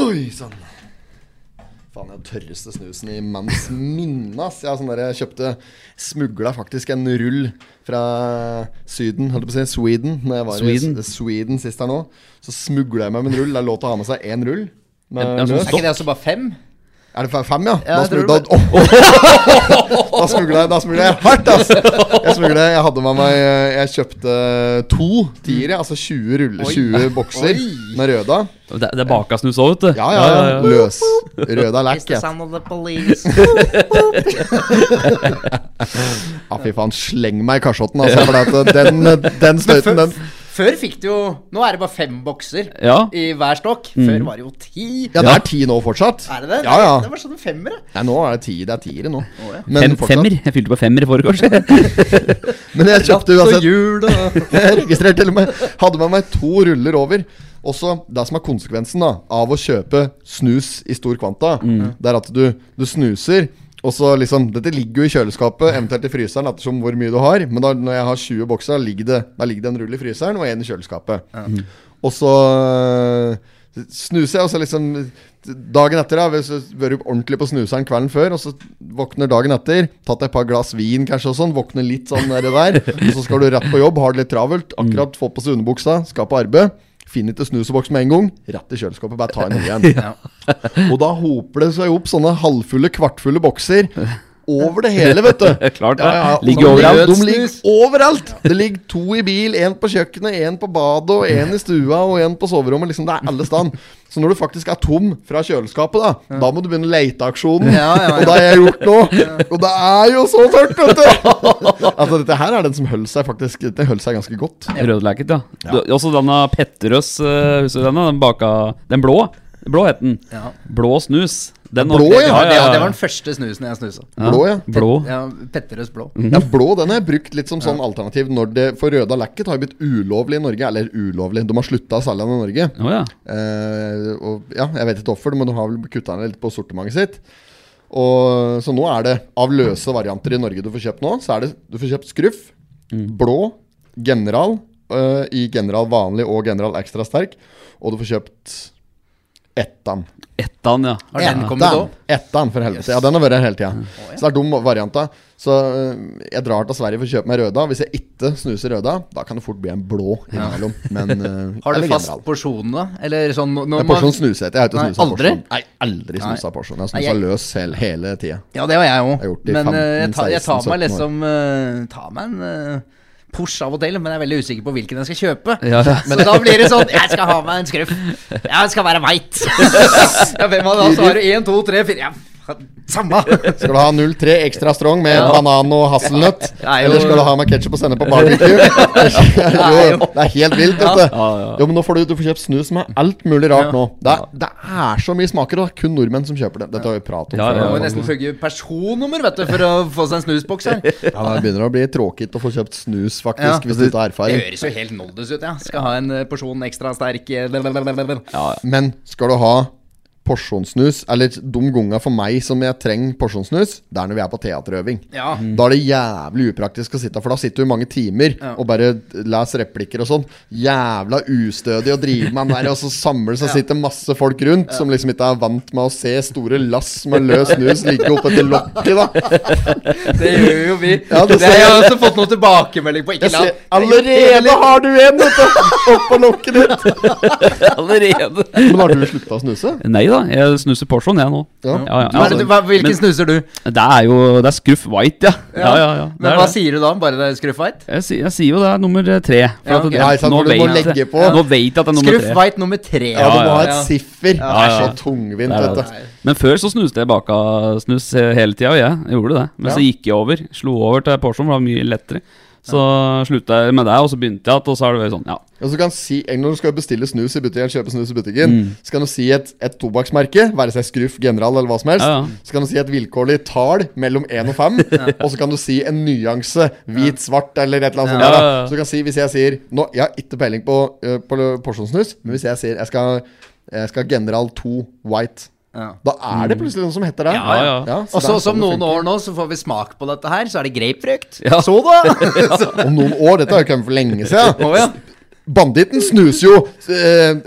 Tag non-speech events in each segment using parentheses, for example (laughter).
Oi sann. Faen, jeg har tørreste snusen i manns minne. ass. Jeg, sånn der, jeg kjøpte Smugla faktisk en rull fra Syden, holdt jeg på å si, Sweden. Når jeg var Sweden. i Sweden sist her nå. Så smugla jeg meg med en rull. Det er lov til å ha med seg én rull. Med Ja, sånn. Er ikke det altså bare fem? Er det fem, ja? Ja, da jeg smugla det oh, (laughs) jeg, jeg hardt, ass! Jeg smugla Jeg hadde med meg Jeg kjøpte to tiere, altså 20 ruller, 20 bokser Oi. med røda. Det, det er bakasnus òg, vet du. Ja, ja, ja. Løs. Røda lack. (laughs) Ja. fy faen. Sleng meg i kasjotten, altså. For at den, den støyten, den Før fikk du jo Nå er det bare fem bokser Ja. i hver stokk. Før var det jo ti. Ja, det er ti nå fortsatt. Er det det? Ja, ja. Det var sånn femmere. Nei, nå er det ti. Det er tiere nå. ja. Men Fem, fortsatt. femmer. Jeg fylte på femmer i forgårs. (laughs) Men jeg kjøpte uansett jul og (laughs) Jeg registrerte til og med Hadde med meg to ruller over. Også det som er konsekvensen da av å kjøpe snus i stor kvanta, det er at du, du snuser. Og så liksom Dette ligger jo i kjøleskapet, eventuelt i fryseren, ettersom hvor mye du har. Men da når jeg har 20 bokser, da ligger det, da ligger det en rull i fryseren og en i kjøleskapet. Og så øh, snuser jeg, og så liksom Dagen etter, da, hvis du vært ordentlig på snuseren kvelden før, og så våkner dagen etter, tatt et par glass vin kanskje og sånn, våkner litt sånn der, der og så skal du rett på jobb, har det litt travelt, akkurat fått på seg underbuksa, skal på arbeid. Finner ikke snuseboks med en gang, rett i kjøleskapet, bare ta en ny en. (laughs) Ja. Og da hoper det seg opp sånne halvfulle, kvartfulle bokser over det hele, vet du. (laughs) Klart det. Ja, ja, Ligger overalt. De ligger overalt! Det ligger to i bil, én på kjøkkenet, én på badet, og én i stua og én på soverommet. Liksom, det er alle stand. Så når du faktisk er tom fra kjøleskapet, da Da må du begynne leiteaksjonen. Ja, ja, ja. Og det har jeg gjort nå. Og det er jo så tørt, vet du! Altså, dette her er den som holder seg faktisk Det holder seg ganske godt. Rødleket, ja. ja. også denne Petterøes, uh, husker du denne? Den baka Den blå. Blå het den. Ja. Blå snus. Den Blå, ja. ja. Det, det var den første snusen jeg snusa. Blå, ja. Blå. Ja, Petterøes blå. Ja, blå den har jeg brukt litt som sånn alternativ når det For røda lekket har jo blitt ulovlig i Norge. Eller ulovlig, de har slutta å selge den i Norge. Ja. Eh, og ja, jeg vet ikke hvorfor, men de har vel kutta ned litt på sortimentet sitt. Og, så nå er det av løse varianter i Norge du får kjøpt nå. Så er det Du får kjøpt skruff, blå, general eh, i general vanlig og general ekstra sterk. Og du får kjøpt ettan. Ettan, ja. Har den kommet Ettan, òg? ettan, for helvete. Ja, den har vært her hele tida. Så det er dum varianta. Så øh, jeg drar til Sverige for å kjøpe meg røda. Hvis jeg ikke snuser røda, da kan det fort bli en blå innimellom. Men uh, (laughs) Har du fast general. porsjon, da? Eller sånn når porsjon snuser jeg har ikke Nei, snusa aldri? porsjon. Nei, aldri snusa porsjon. Jeg har snusa løs hele, hele tida. Ja, det har jeg òg. Men eh, jeg, 15, tar, jeg tar 16, meg liksom uh, Tar meg en uh, Porsche av og til, men jeg er veldig usikker på hvilken jeg skal kjøpe. Ja. Så da blir det sånn Jeg skal ha meg en skruff. Jeg skal være veit. (laughs) ja, hvem av da? Så har du én, to, tre, fire ja, Samme. Skal du ha 03 ekstra strong med Ja. banan og hasselnøtt? Er jo- Eller skal du ha med ketsjup og sennep på barbecue? (laughs) jo, det er helt vilt, vet du. Ja, ja. Jo, men nå får du, du får kjøpt snus med alt mulig rart Ja. nå. Det er, det er så mye smaker, og det er kun nordmenn som kjøper det. Dette har vi pratet om Ja, ja, Du må nesten følge personnummer vet du for å få seg en snusboks her. Ja, det begynner å bli tråkig å få kjøpt snus, faktisk, Ja. hvis du ikke har erfaring. Det høres jo helt noldus ut, ja. Skal ha en eh, porsjon ekstra sterk eh, ja, ja. Men skal du ha porsjonssnus, eller de gangene for meg som jeg trenger porsjonssnus, det er når vi er på teaterøving. Ja. Da er det jævlig upraktisk å sitte, for da sitter du i mange timer Ja. og bare leser replikker og sånn. Jævla ustødig å drive med den der, og så samles og Ja. sitter masse folk rundt som liksom ikke er vant med å se store lass med løs snus ligge oppetter lokket, da. Det gjør jo vi. Ja, det det har jeg også fått noe tilbakemelding på. Ikke la allerede har du en! Oppå lokket ditt. (laughs) Allerede. Men har du slutta å snuse? Nei da, jeg snuser porsjon, jeg nå. Ja. Ja, ja, det, hva, Hvilken Men- snuser du? Det er jo Det er Scruff White, ja. Ja, ja, ja. Det Men hva det. sier du da? Bare det er skruffveit? Jeg, sier- jeg sier jo det er nummer tre. At det- Nei, sant, nå, vet, nå vet jeg at det er nummer tre. White nummer tre. Ja, du må ha et siffer. Det er så tungvint, vet du. Men før så snuste jeg baka snus hele tida, og jeg, jeg gjorde det. Men så gikk jeg over. Slo over til for det var mye lettere. Så slutta jeg med det, og så begynte jeg igjen, og så er det sånn, ja. Og så kan si, Når du skal bestille snus i butikken, kjøpe snus i butikken, Mm. så kan du si et, et tobakksmerke, være seg Skruff, General eller hva som helst. Ja, ja. Så kan du si et vilkårlig tall mellom 1 og 5, (laughs) og så kan du si en nyanse, hvit, svart eller et eller annet sånt. Der. Så du kan si, hvis jeg sier nå, Jeg har ikke peiling på, uh, på porsjonssnus, men hvis jeg sier jeg skal, jeg skal General 2 White, Ja. da er det plutselig noe som heter det. Ja, ja. ja Og så som noen funker. år nå, så får vi smak på dette her, så er det grapefrukt. Ja. Så da! (laughs) Om noen år, dette har jo kommet for lenge siden. (laughs) Oh, ja. banditten snuser jo eh,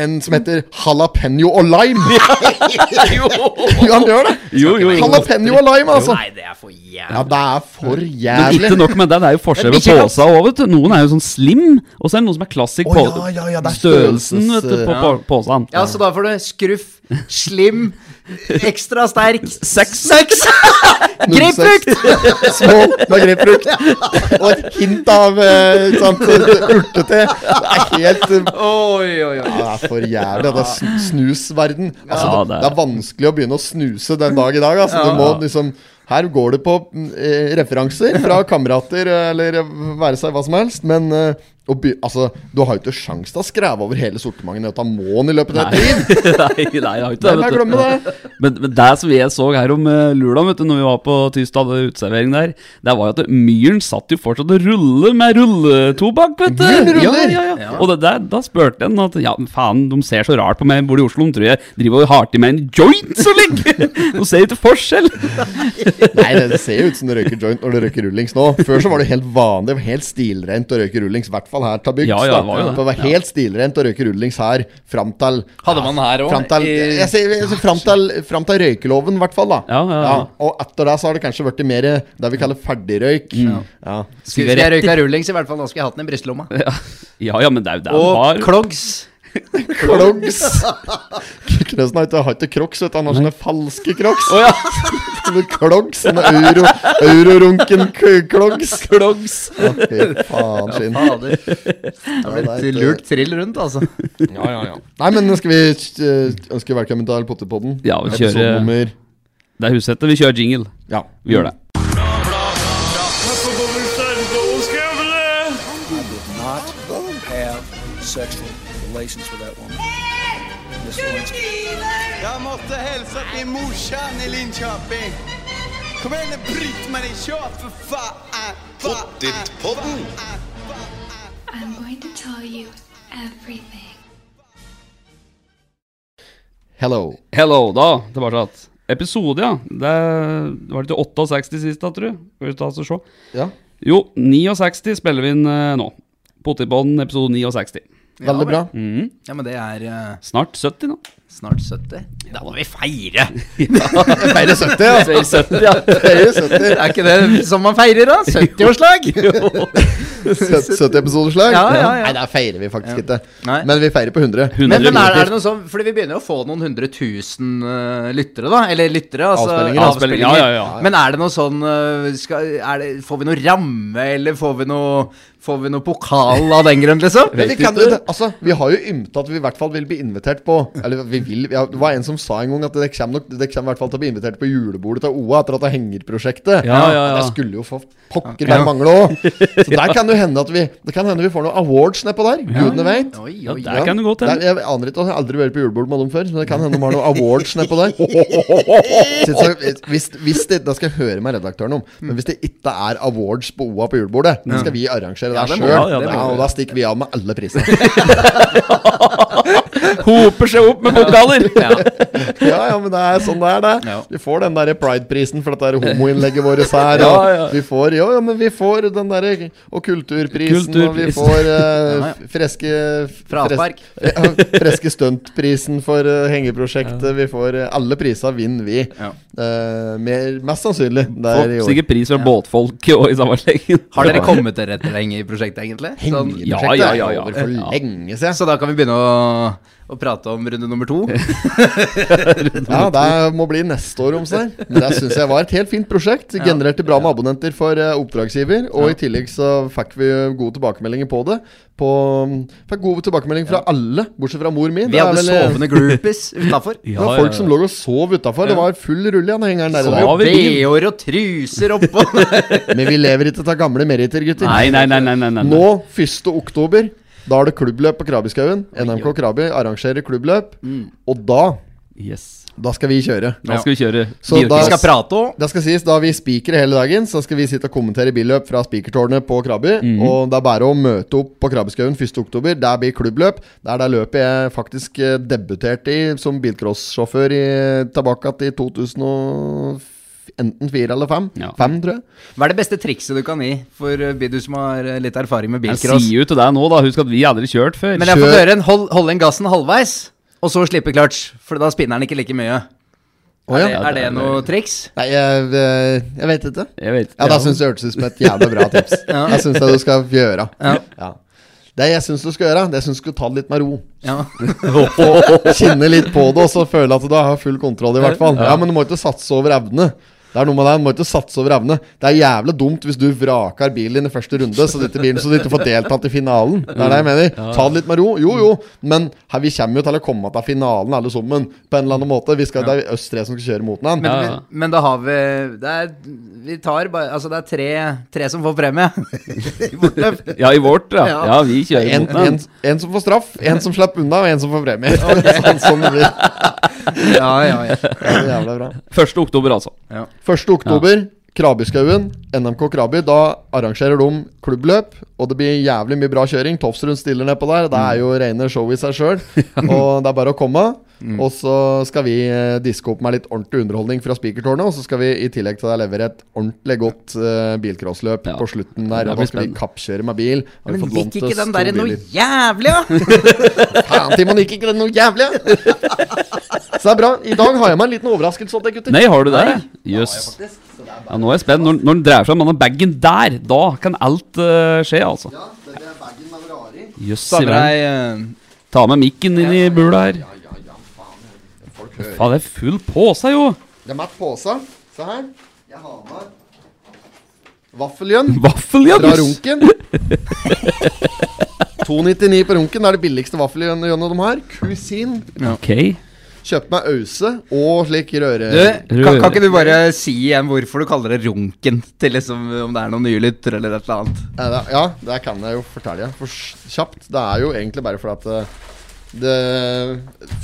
en som heter jalapeño og lime. (laughs) jo, jo, han gjør det. jo, jo. Jalapeño og lime, altså. Nei, det er for jævlig. Ja, det er for jævlig. Men ikke nok med det, det er jo forskjell på posa òg, vet du. Noen er jo sånn slim, og så er det noen som er classic oh, på ja, ja, ja, størrelsen vet du, på ja. posen. Ja, så da får du skruff, slim, ekstra sterk Sex! Sex! Grapefrukt! Små med grapefrukt. Og et hint av eh, urtete. Det er helt eh, Oi, oi, oi. ja, Det er for jævlig. Det er snusverden. Altså, Ja, det, det er- vanskelig å begynne å snuse den dag i dag. Altså, du må liksom her går det på mm, eh, referanser fra kamerater eh, eller være seg hva som helst. Men eh, by, altså, du har jo ikke sjans til å skreve over hele sortimentet i ta månen i løpet av et liv. (laughs) nei, nei, jeg har ikke det. glemme det? Men, men det som jeg så her om uh, Lula, vet du, når vi var på Tystad uteservering der, det var jo at myren satt jo fortsatt og rulle med rulletobakk, vet du. Ja, ja, ja. Og det det, da spurte en at ja, faen, de ser så rart på meg, bor i Oslo, de tror jeg driver og har til meg en joint så lenge! (laughs) De ser jo ikke forskjell. (laughs) Nei, det, det ser jo ut som du røyker joint når du røyker rullings nå. Før så var det helt vanlig, helt stilrent å røyke rullings, hvert fall her til bygds. Ja, ja, det det. det var helt stilrent å røyke rullings her fram til Hadde man her òg? Fram til, jeg sier, jeg sier fram til, fram til røykeloven, i hvert fall. da Ja, ja, ja. Og etter det så har det kanskje blitt mer det vi kaller ferdigrøyk. Ja. Skulle jeg røyka rullings, i hvert fall. Da skulle jeg hatt den i brystlomma. Ja, ja, ja men det er jo det Og har. clogs. Klogs. Knøsen har ikke hatt crocs, vet du. Han har sånne falske crocs. Oh, ja. Klogs. Sånne euro, eurorunken-klogs. Klogs. Ja, fy faen skinn. Det Ja, har det er blitt lurt trill rundt, altså. Ja, ja, ja. Nei, men skal vi eh, ønske velkommen til Potterpodden? Ja, vi kjører- Det er hussettet. Vi kjører jingle. Ja. Vi gjør det. Till i Linköping. Kom igjen, nu Britt-Marie, kör for faen! Pottit-podden. I'm going to tell you everything. Hello. Hello, da. Tilbake. Episode, ja. Det var det til 68 sist, da, tror jeg. Skal vi ta oss og se. Ja. Jo, 69 spiller vi inn eh, nå. Potipodden episode 69. Veldig bra. Mhm. Ja, men det er eh, Snart 70 nå. Snart 70. Da må vi feire! Feire (laughs) 70, ja. Feire 70, ja. Feire 70. Er ikke det som man feirer, da? 70-årslag! 70-episodeslag? (laughs) Ja, ja, ja. Nei, der feirer vi faktisk ikke. Nei. Men vi feirer på 100. 100 Men, men er, er det noe sånn Fordi vi begynner jo å få noen hundre tusen eh, lyttere, da. Eller lyttere, altså Avspillinger. Avspillinger, ja, ja, ja. Men er det noe sånn uh, skal, er det, Får vi noe ramme, eller får vi noe Får vi noe pokal av den grunn, liksom? Men vi, kan, altså, vi har jo ymta at vi i hvert fall vil bli invitert på Eller vi vil ja, Det var en som sa en gang at det kommer, nok, det kommer i hvert fall til å bli invitert på julebordet til OA etter at det henger prosjektet. Ja, ja, ja. Det skulle jo for pokker bare mangle òg. (laughs) Så der kan det hende at vi Det kan hende vi får noen awards nedpå der. Gudene veit. Ja, der kan det gå til. Der, jeg aner ikke, jeg har aldri vært på julebord med dem før, men det kan hende de har noen awards nedpå der. (laughs) Hvis, hvis det, da skal jeg høre med redaktøren om, men hvis det ikke er awards på OA på julebordet, så skal vi arrangere det der sjøl. ja, Ja, og da stikker vi av med alle priser. (laughs) (laughs) Hoper seg opp med pokaler! Ja, ja, men det er sånn det er, det. Ja. Vi får den derre Pride-prisen for dette homoinnlegget vårt her. Og (laughs) Ja, ja. vi får Jo, ja, men vi får den derre Og kulturprisen, og vi får uh, (laughs) Ja, ja. freske Fraspark. fres- freske stuntprisen for uh, hengeprosjektet. Vi får uh, Alle priser vinner vi. Ja. Eh, mer, mest sannsynlig. Der er i Får år. sikkert pris fra båtfolk og i sammenhengen. Har dere kommet dere etter lenge i prosjektet, egentlig? Sånn, Hengeprosjektet Ja, ja, ja, er over for Ja. lenge siden. så da kan vi begynne å, å prate om runde nummer to? (laughs) Ja, det må bli neste år om seg. Men det syns jeg var et helt fint prosjekt. Genererte bra med abonnenter for eh, oppdragsgiver. Og i tillegg så fikk vi gode tilbakemeldinger på det. På, fikk gode tilbakemeldinger fra alle, bortsett fra mor min. Vi hadde vel, sovende groupies utafor. (laughs) Det var folk som lå og sov utafor. Det var full rulle i den hengeren der. Så var vi. BH-er og truser oppå. (laughs) Men vi lever ikke av gamle meritter, gutter. Nei, nei, nei, nei, nei, nei. Nå, 1. oktober, da er det klubbløp på Krabbeskaugen. NMK Krabi arrangerer klubbløp. Og da, Yes. da skal vi kjøre. Da skal vi kjøre Så da- Vi skal prate òg. Det skal sies, Da vi spikere hele dagen, så skal vi sitte og kommentere billøp fra spikertårnet på Krabby. -hmm. Og det er bare å møte opp på Krabbeskauen 1.10. Der blir klubbløp. Det er det løpet jeg faktisk eh, debuterte i som bilcrossjåfør i- tilbake til f- enten fire eller fem. Ja. Fem, tror jeg. Hva er det beste trikset du kan gi for uh, du som har uh, litt erfaring med bilcross? sier jo til deg nå, da. Husk at vi aldri kjørt før. Men jeg får høre en hold, hold inn gassen halvveis, og så slippe clutch. For da spinner den ikke like mye. Å, er, det, er det noe triks? Nei, jeg, eh, jeg vet ikke. Jeg vet Ja, Da syns jeg det hørtes ut som et jævla bra tips. (laughs) Ja. Jeg syns det du skal gjøre. Ja. Det jeg syns du skal gjøre, det syns du skal ta det litt med ro. Ja. (laughs) Kjenne litt på det, og så føle at du har full kontroll, i hvert fall. Ja, Men du må ikke satse over evne. Det er noe med det, Du må ikke satse over evne. Det er jævlig dumt hvis du vraker bilen din i første runde, så, dette bilen, så du ikke får deltatt i finalen. Det er det jeg mener. Ta det litt med ro. Jo, jo, men her, vi kommer jo til å komme til finalen alle sammen, på en eller annen måte. Vi skal, Det er oss tre som skal kjøre mot den. Men, Ja, ja. men, men da har vi det er, Vi tar bare Altså, det er tre, tre som får premie. (laughs) I. Ja, i vårt, ja. Ja. Ja, vi kjører En, mot den. en, en som får straff, en som slipper unna, og en som får premie. (laughs) sånn, sånn det blir. Ja, ja, ja. Det er jævla bra. 1. oktober, altså. 1. oktober, Krabyskauen, NMK Krabi. Da arrangerer de klubbløp, og det blir jævlig mye bra kjøring. Tofsrud stiller nedpå der. Det er jo rene show i seg sjøl. (laughs) Og det er bare å komme. Og så skal vi eh, diske opp med litt ordentlig underholdning fra Spikertårnet. Og så skal vi i tillegg til det levere et ordentlig godt uh, bilcrossløp Ja. på slutten der. Og da skal vi kappkjøre med bil. Har Men gikk ikke den derre der noe jævlig, da? (laughs) Faen, Timon, gikk ikke den noe jævlig? (laughs) Så det er bra. I dag har jeg meg en liten overraskelse til deg, gutter. Nei, har du det? Jøss. Ja, nå er jeg spent. Når, når den dreier fram denne bagen der, da kan alt uh, skje, altså. Ja, det er bagen med Ferrari. Jøss verden. deg eh, Ta med mikken inn i bula her. Folk hører. Faen, det er full pose, jo. Det er Matt pose. Se her. Jeg har med vaffeljønn Vaffeljønn? ja. fra Runken. (laughs) 299 på Runken. Det er det billigste vaffeljønnet de har. Kusin. Ok. Kjøp meg ause og slik røre... du, kan, kan ikke du bare si igjen hvorfor du kaller det runken? Til liksom Om det er noen nye lyttere eller et eller annet. Ja, det, ja, det kan jeg jo fortelle. For kjapt. Det er jo egentlig bare fordi at eh, det,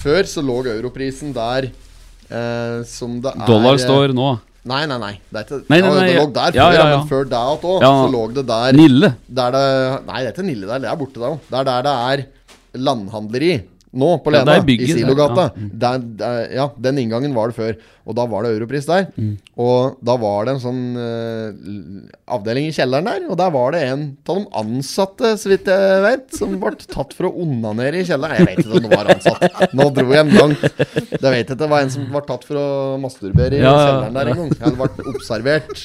Før så lå europrisen der eh, som det er Dollar eh, står nå. Nei, nei, nei. Det, er ikke, Nei, nei, ja, det lå der Ja, før, ja, ja, men før det òg, Ja. så lå det der Nille. Der det, nei, det er ikke Nille der, det er borte der. Det er der det er landhandleri. Nå, på Lena, er bygget i Silogata. ja. Der, der, ja, den inngangen var det før. Og da var det europris der. Mm. Og da var det en sånn uh, avdeling i kjelleren der. Og der var det en av de ansatte, så vidt jeg vet, som ble tatt for å onanere i kjelleren. Jeg vet ikke om det var ansatt. Nå dro jeg en gang. Det vet jeg ikke. Det var en som ble tatt for å masturbere i Ja, ja, kjelleren der en gang. Eller ble observert.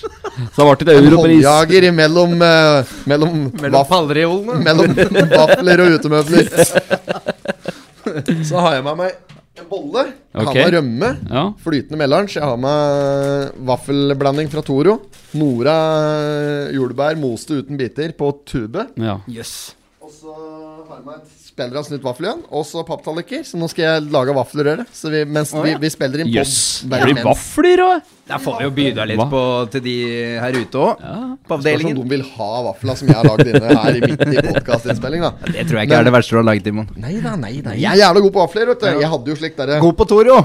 Så ble det En europris. håndjager mellom, uh, Mellom, Mellom pallreolene. mellom vafler og utemøbler. (laughs) (laughs) Så har jeg med meg en bolle. Jeg har med rømme. Ja. Flytende melange. Jeg har med vaffelblanding fra Toro. Nora eh, jordbær moste uten biter på tube. ja. Yes. Og så har jeg med et spiller han snutt vaffel igjen. Og så papptallerkener. Så nå skal jeg lage vaffelrøre. Så vi, mens vi, ja. vi spiller inn pod- Det bare blir vafler òg. Der får vi jo by deg litt Hva? på til de her ute òg. Ja. På Spørs om avdelingen. de vil ha vafla som jeg har lagd inne her i midt i podkastinnspilling, da. Det tror jeg ikke er det verste du har laget, Timon. Nei da, nei da. Jeg er jævla god på vafler, vet du. Jeg hadde jo slik derre God på Toro!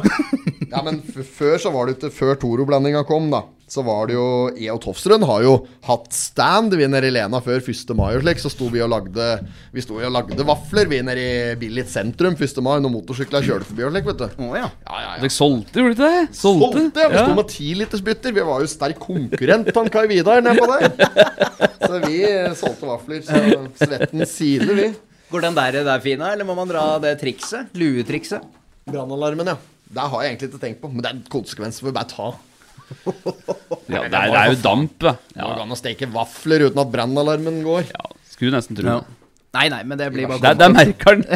Ja, men f før så var det ikke Før Toro-blandinga kom, da. Så var det jo EO Tofsrud har jo hatt stand vi nede i Lena før 1. mai og slik. Så sto vi og lagde Vi sto og lagde vafler vi nede i Billit sentrum 1. mai når motorsykler kjørte forbi og slik, vet du. Oh, ja. Ja, ja, ja. Dere solgte, gjorde dere ikke det? Solgte? Solgte, ja. Vi sto med tilitersbytter. Vi var jo sterk konkurrent til han Kai Vidar nedpå der. Så vi eh, solgte vafler. Så svetten siler, vi. Går den der, der fin, eller må man dra det trikset? Luetrikset? Brannalarmen, ja. Det har jeg egentlig ikke tenkt på, men det er en konsekvens vi bare ta. Ja, det er, det er jo damp, da. Det går an å steke vafler uten at brannalarmen går. Ja, skulle nesten tro Ja. Nei, nei, men det blir bare Det, merker er merkeren. (laughs)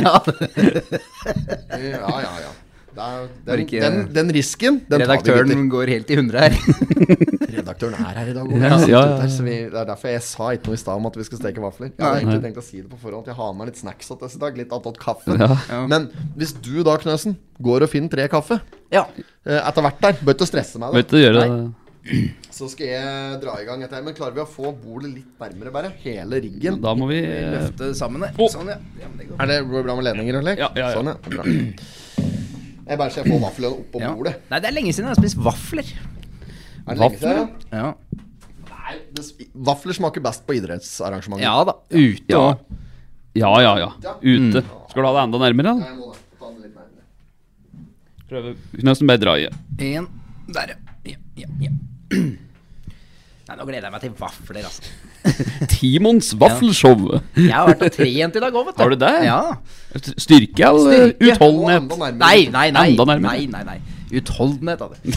Ja, ja, ja. Er, den, ikke- den, den risken, den tar vi Redaktøren går helt i hundre her. (laughs) Redaktøren er her i dag. Ja, Ja, ja, vi, det er derfor jeg sa ikke noe i stad om at vi skal steke vafler. Jeg hadde egentlig tenkt å si det på forhånd. Jeg har med litt snacks til oss i dag. Litt attåt kaffe. Ja. Ja. Men hvis du da, Knøsen, går og finner tre kaffe Ja. eh, etter hvert der Bør ikke stresse meg, da. du gjøre det? Så skal jeg dra i gang etter her. Men klarer vi å få bordet litt nærmere, bare? Hele riggen? Da må vi Løfte sammen der. Sånn, ja. ja det går. Er det bra med ledninger eller? Ja, ja, ja. Sånn, ja. Bra. Jeg bare ser jeg får vaflene oppå Ja. bordet. Nei, det er lenge siden jeg har spist vafler. Er det lenge siden? Ja, Nei, det, vafler smaker best på idrettsarrangementer. ja da. Ute Ja. òg. Ja, ja, ja. Ute. Skal du ha det enda nærmere? da? Jeg må da ta det litt nærmere. Prøve Knøsen bare dra i. En der, ja. ja, ja, ja. (clears throat) Nei, Nå gleder jeg meg til vafler, altså. (laughs) Timons vaffelshow. Jeg har vært og trent i dag òg, vet du. Har du det? Ja. Styrke eller Styrke. utholdenhet? Nei, nei, nei. Enda nærmere. Nei, nei, nei. Utholdenhet, da. (laughs) det.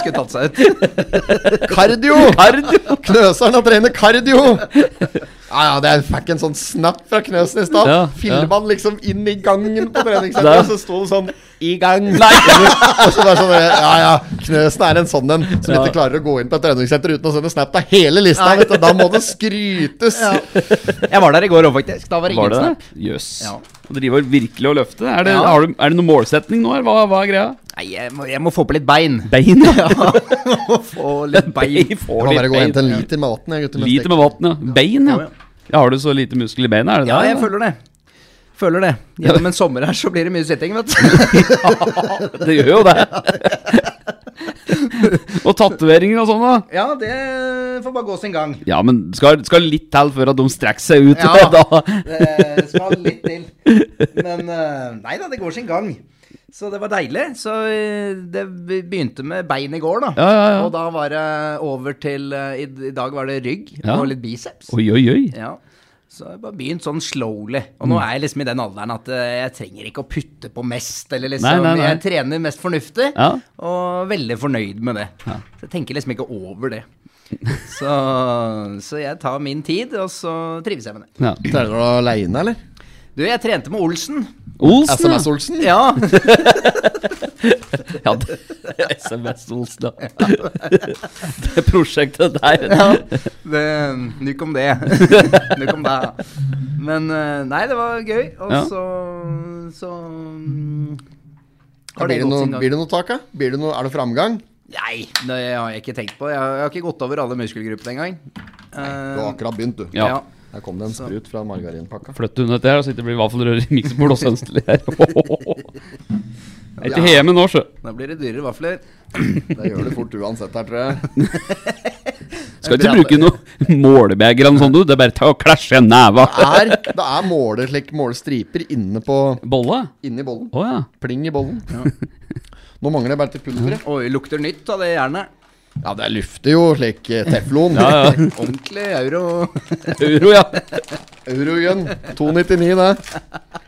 Skulle tatt seg ut. Kardio! Kardio. Knøseren har trener kardio! Ja, ja, det er, fikk en sånn snap fra Knøsen i stad. Ja, Filma han liksom inn i gangen på treningssenteret, og så sto det sånn 'i gang'. Nei. og så bare sånn Ja, ja. Knøsen er en sånn en som Ja. ikke klarer å gå inn på et treningssenter uten å sende snap av hele lista. Vet du. Da må det skrytes. Jeg var der i går òg, faktisk. Da var det Var ingen det snap. Jøss. Yes. Ja. Og driver virkelig å løfte. Er det, Ja. du, er det noen målsetning nå, eller hva, hva er greia? Nei, jeg må, jeg må få på litt bein. Bein, ja. (laughs) Ja, må få litt (laughs) bein. Jeg Får må bare gå og litt hente en liter med vann. jeg, gutter, Liter med vann, ja. Bein, ja. Ja, ja. ja. Har du så lite muskel i beina? Er det Ja, det? jeg føler det. Føler det. Gjennom (laughs) en sommer her så blir det mye sitting, vet du. Det gjør jo det. og tatoveringer og sånn, da? Ja, det får bare gå sin gang. Ja, men skal, skal litt til før at de strekker seg ut. Ja. da. Det skal litt til. Men eh, nei da, det går sin gang. Så det var deilig. Så eh, det begynte med bein i går, da. Ja, ja, ja. Og da var det over til eh, i, I dag var det rygg Ja. og litt biceps. Oi, oi, oi. Ja. Så jeg bare begynt sånn slowly. Og nå er jeg liksom i den alderen at eh, jeg trenger ikke å putte på mest, eller liksom Nei, nei, nei. Jeg trener mest fornuftig, Ja. og veldig fornøyd med det. Ja. Så jeg tenker liksom ikke over det. (laughs) Så, så jeg tar min tid, og så trives jeg med det. Ja. Trener du aleine, eller? Du, jeg trente med Olsen. Olsen. SMS-Olsen? Ja. (laughs) ja det, SMS-Olsen, ja. det prosjektet der. ja, Det, Nok om det. (laughs) Nok om det. Men eh, nei, det var gøy. Og Ja. så Så mm, blir, det noe, blir det noe tak, da? Det er det framgang? Nei, det har jeg ikke tenkt på. Jeg har, jeg har ikke gått over alle muskelgruppene engang. Du har akkurat begynt, du. Ja. Ja. Her kom det en sprut fra margarinpakka. Flytt unna dette her, og så ikke blir vaffelrør i miksebord hos (laughs) sønstelig her. Jeg er ikke hjemme nå, sjø. Da blir det dyrere vafler. Det gjør det fort uansett her, tror jeg. (laughs) Skal ikke bruke noe målebeger eller noe sånt, du. Det er bare ta og klasje neva. Det er, det er måler, slik, målestriper inne på Bolle? Inni bollen. Oh, ja. Pling i bollen. Nå mangler det bare til pulveret. Oi, lukter nytt av det jernet. Ja, det lufter jo slik eh, teflon. Ja, ja. (laughs) Ordentlig euro. Euro, ja. Eurogun. 299, det.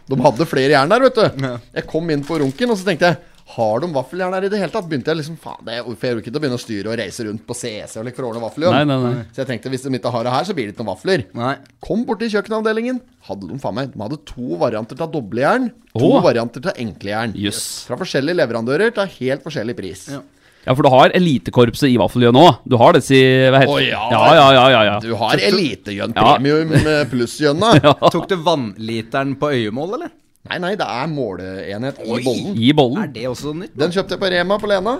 De hadde flere jern der, vet du. Jeg kom inn på runken, og så tenkte jeg har de vaffeljern her i det hele tatt? Begynte jeg liksom Faen, det, er jeg orker ikke å begynne å styre og reise rundt på CC og like for å ordne vaffeljern. Nei, nei, nei. Så jeg tenkte hvis de ikke har det her, så blir det ikke noen vafler. Nei. Kom borti kjøkkenavdelingen. Hadde de faen meg De hadde to varianter av doblejern. To oh. varianter av enklejern. Yes. Fra forskjellige leverandører til helt forskjellig pris. Ja. Ja, for du har elitekorpset i vaffeljø òg. Du har det, si hva heter Å, det? ja. ja, ja, ja, ja, ja. Du har elitegjønn Ja. premium eh, plussjønna. (laughs) Tok du vannliteren på øyemål, eller? Nei, nei, det er måleenhet i bollen. I bollen. Er det også nytt? Den kjøpte jeg på Rema på Lena.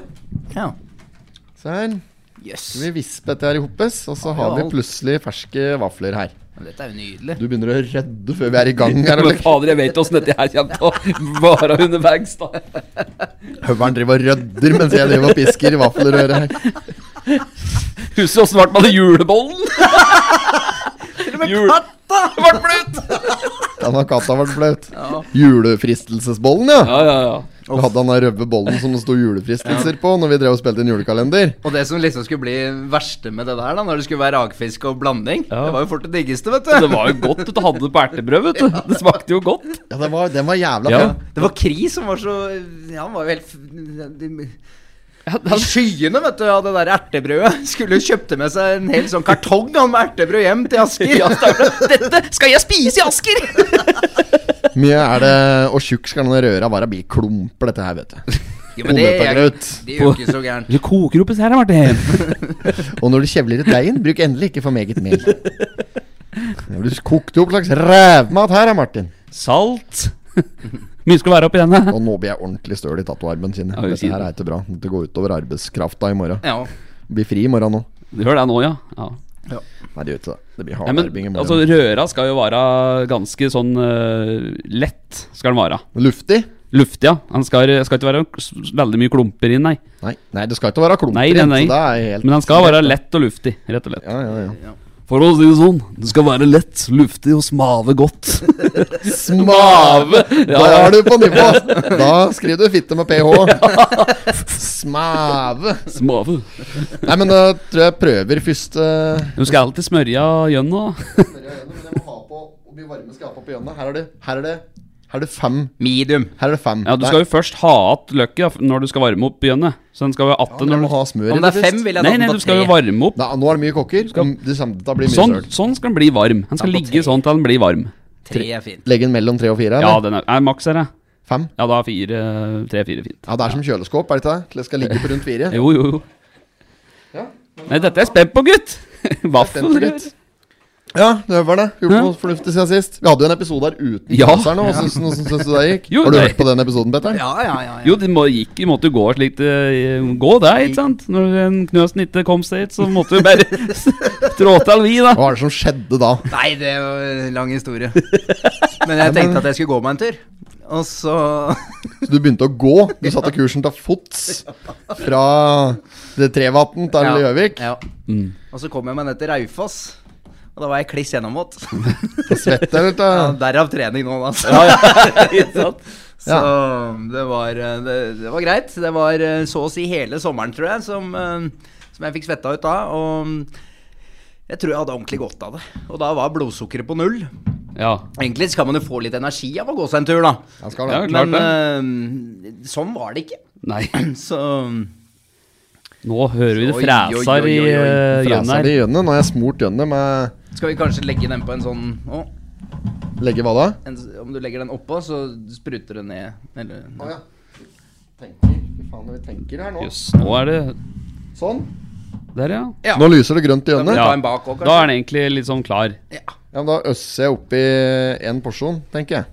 Ja. Se her. Yes. Vi visper dette her i hoppes, og så Ja, har vi plutselig ferske vafler her. Dette er jo nydelig. Du begynner å rødde før vi er i gang her. Men Eller? fader, jeg vet åssen dette her kommer til å vare underveis, da. Høveren driver og rødder mens jeg driver og pisker i vaffelrøret her. Husker du åssen det ble med julebollen? Jul... Katta (laughs) ble bløt! Den har katta vært Ja. Julefristelsesbollen, ja. Ja, ja, ja. Vi hadde den der røde bollen som det sto julefristelser på når vi drev og spilte inn julekalender. Og det som liksom skulle bli verste med det der, da når det skulle være rakfisk og blanding, Ja. det var jo fort det diggeste, vet du. Det var jo godt at du hadde det på ertebrød, vet du. Det smakte jo godt. Ja, den var, den var jævla Ja. Det var Kri som var så Ja, han var jo helt de- I skyene, vet du, av det der ertebrødet. Skulle kjøpte med seg en hel sånn kartong Av med ertebrød hjem til Asker. Ja. Dette skal jeg spise i Asker! (laughs) Mye er det Og tjukk skal denne røra være bli klumper, dette her, vet du. Jo, men det er, det er jo ikke så gærent. Du koker opp dette her, Martin. (laughs) Og når du kjevler ut deigen, bruk endelig ikke for meget mel. Når du kokte opp slags rævmat her, Martin. Salt. Mye skal være oppi denne. Og nå blir jeg ordentlig støl i tatoarmen sin. Ja, vi Dette her det. er ikke bra. Det går utover arbeidskrafta i morgen. Ja. Blir fri i morgen nå. Du hører det nå, ja? ja. Nei, det gjør ikke det. Det blir hard men i morgen. altså, røra skal jo være ganske sånn uh, lett, skal den være. Luftig? Luftig, ja. Den skal, skal ikke være veldig mye klumper inn, nei. Nei, nei, det skal ikke være klumper Nei, nei, nei. så det helt Men den skal være lett og luftig, rett og slett. Ja, ja, ja. For å si det sånn, det skal være lett, luftig og smave godt. (laughs) Smave! Ja, Da er du på nivå. Da skriver du fitte med ph. Smave. Smave. Nei, men da tror jeg jeg prøver først uh, Du skal alltid smørja gjennom. Her er det Her er det Her er det fem. Medium. Her er det fem. Ja, Du skal jo først ha igjen løkket når du skal varme opp bjønnet. Så den skal ja, atte når når du må ha smør Om i det det er fem, først. vil jeg Nei, nei, du skal jo varme opp. Nei, nå er det mye kokker. Skal... Det da blir det mye Sånn, sånn skal den bli varm. Den skal ligge sånn til den blir varm. Tre er fint. Legge den mellom tre og fire? Ja, den er, er maks her, jeg. Fem? Ja, da er fire, tre-fire fint. Ja, det er som kjøleskåp, er det ikke det? Det skal ligge på rundt fire? Jo, jo, jo. Ja. Nei, dette er jeg spent på, gutt! (laughs) Vaffel. Ja, det var det. Gjort Ja. noe fornuftig siden sist. Vi hadde jo en episode her uten Ja. Kjøseren, og Hvordan syns du det gikk? Jo, Har du nei. hørt på den episoden, Petter? Ja, ja, ja. ja. Jo, det må, gikk, det måtte jo gå slik det gå, der, ikke sant? Når en Knøsen ikke kom seg hit, så måtte vi bare (laughs) trå til, vi, da. Hva var det som skjedde da? Nei, det var en lang historie. Men jeg tenkte at jeg skulle gå meg en tur. Og så (laughs) Så du begynte å gå? Du satte kursen til fots fra det Trevatn til Ja. Gjøvik? Ja. Mm. Og så kom jeg meg ned til Raufoss. Og da var jeg kliss gjennomvåt. (laughs) Svett, eller? (laughs) Ja, til- derav trening nå, altså. (laughs) ja? Så det var, eh, det, det var greit. Det var eh, så å si hele sommeren, tror jeg, som, eh, som jeg fikk svetta ut da. Og jeg tror jeg hadde ordentlig godt av det. Og da var blodsukkeret på null. Ja. Egentlig skal man jo få litt energi av å gå seg en tur, da. Ja, skal Ja, klart Men uh, sånn var det ikke. Nei, (clears throat) Så nå hører vi det oi, i gjønnet her. i gjønnet. Nå har jeg smurt gjønnet med skal vi kanskje legge den på en sånn å, Legge hva da? en, Om du legger den oppå, så spruter det ned. Eller, Å ja. Tenker. Fy faen, vi tenker her nå. Jøss, nå er det Sånn. Der, ja. Ja. Nå lyser det grønt i Da gjønnet. du Ja. ta en bak også, Da er den egentlig litt sånn klar. Ja. men da øsser jeg oppi en porsjon, tenker jeg.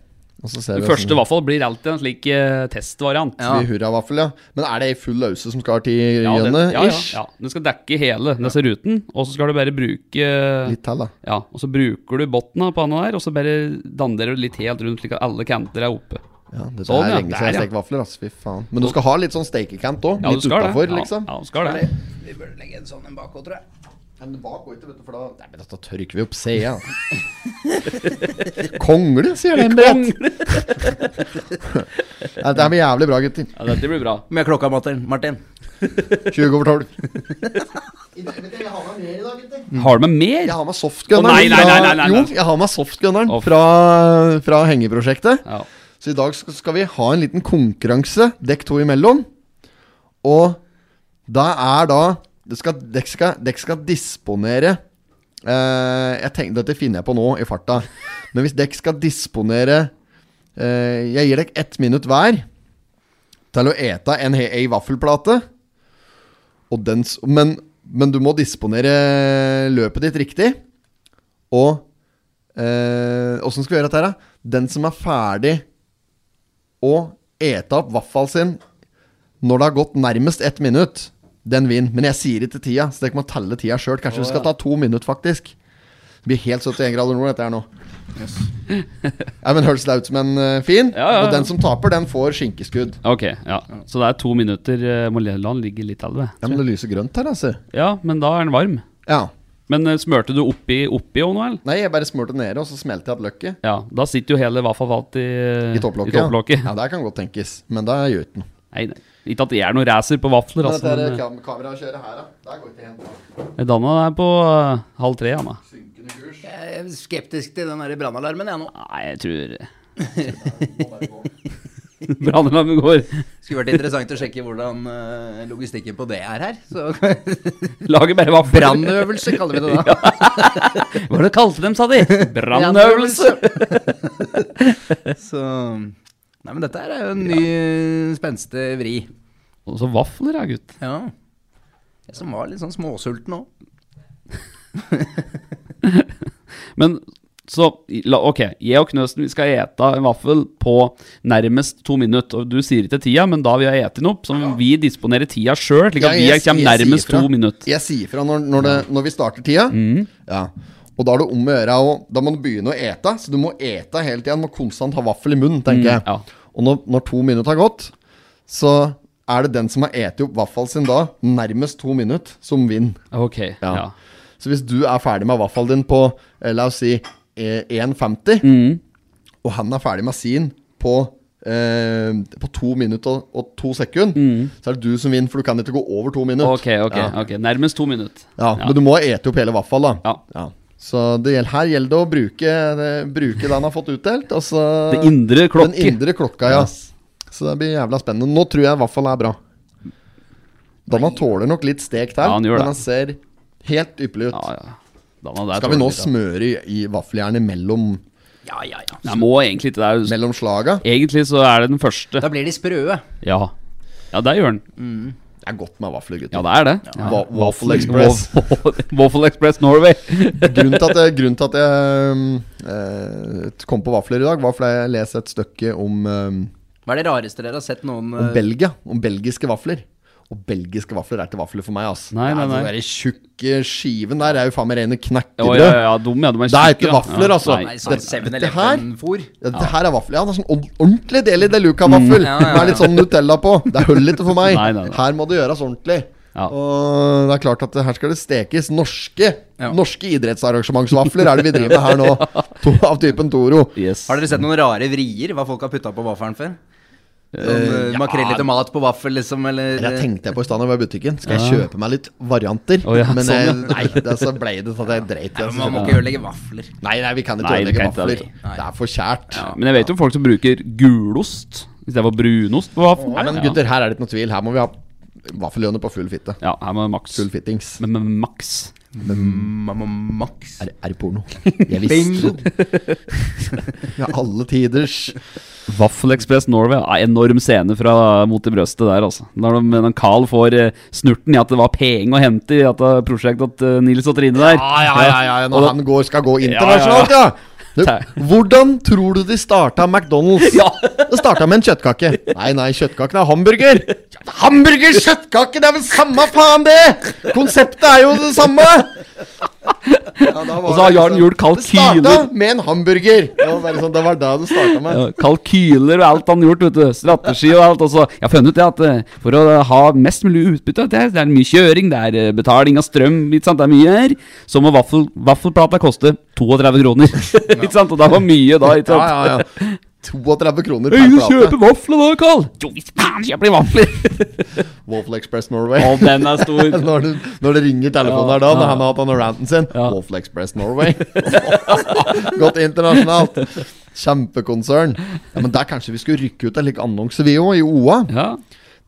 Og så ser Den første vaffel blir alltid en slik uh, testvariant. Ja. hurravaffel, ja. Men er det ei full lause som skal til Ja, den, gjønnet? ja, ja, ja. Den skal dekke hele disse ruten, og så skal du bare bruke Litt til, da. Ja, og så bruker du bunnen av panna der, og så bare danderer du litt helt rundt, slik at alle kanter er oppe. Ja, det Sånn, er lenge siden jeg har stekt vafler. Altså, fy faen. Men du skal ha litt sånn stekekant òg. Ja, litt utafor, det. Ja, liksom. Ja, du skal det. Vi burde legge en sånn en bak tror jeg. Men bak går ikke, vet du, for da Nei, men da tørker vi opp seia. (laughs) Kongle, sier den. Kongle. (laughs) Er jævlig bra, gutter. Ja, dette blir bra. Med klokka, Martin. Martin. 20 over 12. (laughs) Har du med mer? Jeg har med softgunneren. Oh, nei, nei, nei, nei, nei. Jo, jeg har med softgunneren oh. fra, fra hengeprosjektet. Ja. Så i dag skal, skal vi ha en liten konkurranse, dekk to imellom. Og da er da det skal, skal, skal disponere eh, Jeg tenkte Dette finner jeg på nå i farta. Men hvis dere skal disponere eh, Jeg gir dere ett minutt hver til å ete en ei vaffelplate. Den, men, men du må disponere løpet ditt riktig. Og Åssen skal vi gjøre dette da? Den som er ferdig å ete opp vaffelen sin når det har gått nærmest ett minutt, den vinner. Men jeg sier ikke tida, så dere må telle tida sjøl. Kanskje vi skal ta to minutter, faktisk. Det blir helt 71 grader nord, dette her nå. ja, men Høres det ut som en uh, fin? Ja, ja, ja. Og den som taper, den får skinkeskudd. Ok, ja. Så det er to minutter. uh, Må ligger litt det. Ja, Men det lyser grønt her, altså. Ja, men da er den varm. Ja. Men eh, smørte du oppi oppi òg nå, eller? Nei, jeg bare smurte nede, og så smelte jeg et løkket. Ja, da sitter jo hele vaffelen falt i, I topplokket. I topplokket. Ja. ja, det kan godt tenkes. Men da gjør ikke noe. Nei, nei. Ikke at jeg er noen racer på vafler, Men altså. Det Men, er kam kamerakjøret her, da. Der går ikke eh, Danna er på uh, halv tre, Anna. Synkende kurs. Jeg er skeptisk til den brannalarmen, jeg nå. Nei, jeg tror (laughs) (laughs) brannalarmen går. Skulle vært interessant å sjekke hvordan uh, logistikken på det er her. Så (laughs) Lager bare vafler. Brannøvelse kaller vi det da. Hva var det du kalte dem, sa de? Brannøvelse. Så Nei, men dette er jo en ny spenstig vri. Og så vafler, ja, gutt. Ja. Jeg som var litt sånn småsulten òg. (laughs) Men så, ok, jeg og Knøsen vi skal ete en vaffel på nærmest to minutter. Og du sier ikke tida, men da vi har eten opp, så ja. vi disponerer tida sjøl, slik at Ja, jeg- vi kommer nærmest to minutter. Jeg sier fra når, når, det, når vi starter tida. Mm. Ja. Og da er det om å gjøre og Da må du begynne å ete. Så du må ete hele tida. Du må konstant ha vaffel i munnen, tenker jeg. Mm, ja. Og når, når to minutter har gått, så er det den som har eti opp vaffelen sin da, nærmest to minutter, som vinner. Ok, Ja. ja. Så hvis du er ferdig med vaffelen din på eh, la oss si eh, 1,50, Mm. og han er ferdig med sin på Uh, På to minutter og, to sekunder, så er det du som vinner, for du kan ikke gå over to minutter. Ok, ok, Ja. ok Nærmest to minutter. Ja, Men du må ete opp hele vaffelen, da. Ja. Så det gjelder, her gjelder det å bruke, bruke det han har fått utdelt. Altså, Det indre klokke. Den indre klokka, ja. Så det blir jævla spennende. Nå tror jeg vaffelen er bra. Dana tåler nok litt stekt her, Ja, han gjør men han ser helt ypperlig ut. Ja, ja. Dana, der Skal vi nå smøre i, i vaffeljernet mellom, Ja, ja, ja. Jeg må egentlig ikke det. mellom slaga? Egentlig så er det den første. Da blir de sprøe. Ja. Ja, det gjør den. Det er godt med vafler, gutter. Ja, det er det. Ja. Va Waffle Express. (laughs) Waffle, Express Norway. (laughs) grunnen til at jeg, grunnen til at jeg uh, kom på vafler i dag, var fordi jeg leser et stykke om, eh, Hva er det rareste dere har sett noen om eh, Belgia. Om belgiske vafler. Og belgiske vafler er ikke vafler for meg, ass. Nei, nei, Ja, nei. Den tjukke skiven der er jo faen meg rene Ja, knekkebrød. ja, ja, ja. De er Det er ikke vafler, ja. altså. Nei. Sånn Det- det her- 7-Eleven-fôr. Ja, Dette her er vafler. Ja, det er sånn ordentlig Deli de Luca-vaffel. Ja, ja, ja. Med litt sånn Nutella på. Det holder ikke for meg. (laughs) Nei, nei, nei. Her må det gjøres ordentlig. Ja. Og det er klart at her skal det stekes norske Ja. Norske idrettsarrangementsvafler er det vi driver med her nå. (laughs) To, av typen Toro. Yes. Har dere sett noen rare vrier? Hva folk har putta på vaffelen før? Sånn, uh, Makrell i tomat på vaffel, liksom, eller Jeg tenkte jeg på i stedet da jeg var i butikken. Skal jeg kjøpe meg litt varianter? Oh, ja, Men sånn, ja. nei, det, så ble det sånn at jeg dreit i det. Man må ikke ødelegge vafler. Nei, nei, vi kan ikke ødelegge vafler. det. Det er for kjært. Men jeg vet jo folk som bruker gulost istedenfor brunost på vaffel. Nei, men gutter, her er det ikke noe tvil. Her må vi ha vaffelhjørnet på full fitte. Ja, her må maks. Full fittings. Men med maks. Mamma Max. Er, er det porno? (laughs) Jeg visste det. (laughs) Ja, alle tiders. Waffle Express Norway. Ja, enorm scene fra Mot i brøstet der, altså. Når, de, Carl får eh, snurten i at det var penger å hente i dette prosjektet til eh, Nils og Trine der. Ja, ja, ja, ja, Og når da- han går, skal gå internasjonalt, ja. Du, hvordan tror du de starta McDonald's? (laughs) Ja. Det starta med en kjøttkake. Nei, nei, kjøttkaken er hamburger. Hamburger, kjøttkake, det er vel samme faen, det! Konseptet er jo det samme. Ja, Og så har det Jarl liksom- gjort Det kalkyler. starta med en hamburger. Det var, sånn, det var da det starta med. Ja, kalkyler og alt han har gjort, vet du. Strategi og alt. Og så Jeg har funnet ut det at eh, for å ha mest mulig utbytte, det er, det er mye kjøring, det er eh, betaling av strøm, ikke sant, det er mye her, så må vaffel, vaffelplata koste 32 kroner. (laughs) ikke sant? Og det var mye da, ikke sant? Ja, ja, ja. 32 kroner per du plate. kjøper vafler da, Carl! Jo, visst faen kjøper de vafler! Waffle Express Norway. Å, den er stor. (laughs) når, det, når det ringer telefonen Ja, der da, når ja. han har hatt den ranten sin. Ja. Waffle Express Norway. (laughs) Godt internasjonalt. Kjempekonsern. Ja, Men der kanskje vi skulle rykke ut en lik annonse, vi òg, i OA. Ja.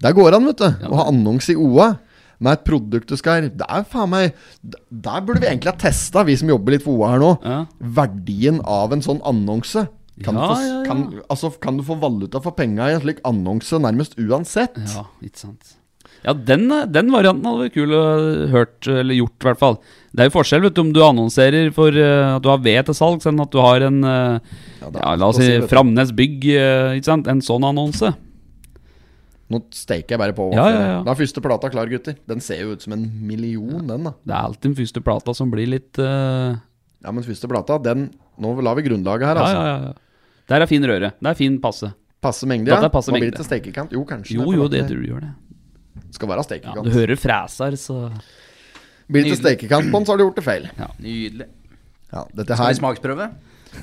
Der går an, vet du. Å ha annonse i OA. Med et produkt du skal Det er faen meg Der burde vi egentlig ha testa, vi som jobber litt for OA her nå, Ja. verdien av en sånn annonse. Kan, Ja, du få, ja, ja. Kan, altså, kan du få valuta for penga i en slik annonse nærmest uansett? Ja, ikke sant. Ja, den, den varianten hadde vært kul å hørt, eller gjort, i hvert fall. Det er jo forskjell vet du, om du annonserer for uh, at du har ved til salgs, enn at du har en uh, Ja, ja, La oss si. Framnes Bygg, uh, ikke sant? En sånn annonse. Nå steker jeg bare på. Ja, ja, ja. Da er første plata klar, gutter. Den ser jo ut som en million, den, da. Det er alltid den første plata som blir litt uh... Ja, men første plata, den Nå lar vi grunnlaget her, Ja, altså. ja, ja. Der er fin røre. Det er fin passe. Passe mengde, ja. er passe blir mengde. det ikke stekekant. Jo, kanskje. Jo, jo, det, det du gjør det. skal være Ja, stekekant. du hører freser, så Blir det til stekekant på den, så har du gjort det feil. Ja, Nydelig. Ja, dette her Skal vi smaksprøve?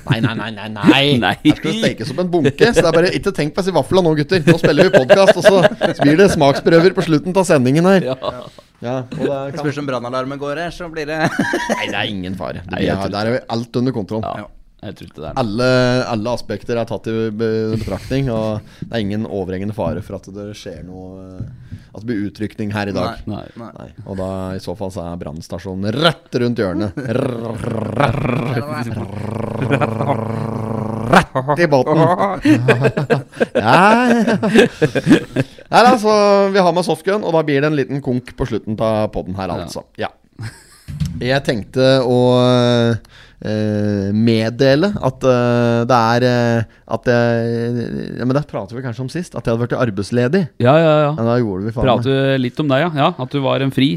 Nei, nei, nei, nei, nei. (laughs) Nei. Her skal det stekes opp en bunke. Så det er bare ikke tenk på disse vaflene nå, gutter. Nå spiller vi podkast, og så blir det smaksprøver på slutten av sendingen her. Ja, og det Det kan... spørs om brannalarmen går her, så blir det Nei, det er ingen fare. Det Nei, jeg er, der er vi alt under kontroll. Ja, jeg det er. Alle, alle aspekter er tatt i betraktning, og det er ingen overhengende fare for at det skjer noe At det blir utrykning her i dag. Nei. Nei. Nei. Og da i så fall så er brannstasjonen rett rundt hjørnet. Rett i båten. Nei, altså, vi har med softgun, og da blir det en liten konk på slutten av podden her, altså. Ja. Jeg tenkte å meddele at eh, det er eh, At jeg Ja, men det prater vi kanskje om sist. At jeg hadde vært arbeidsledig. Ja, ja, ja. Men da gjorde vi faen. Prater litt om deg, ja? ja? At du var en fri?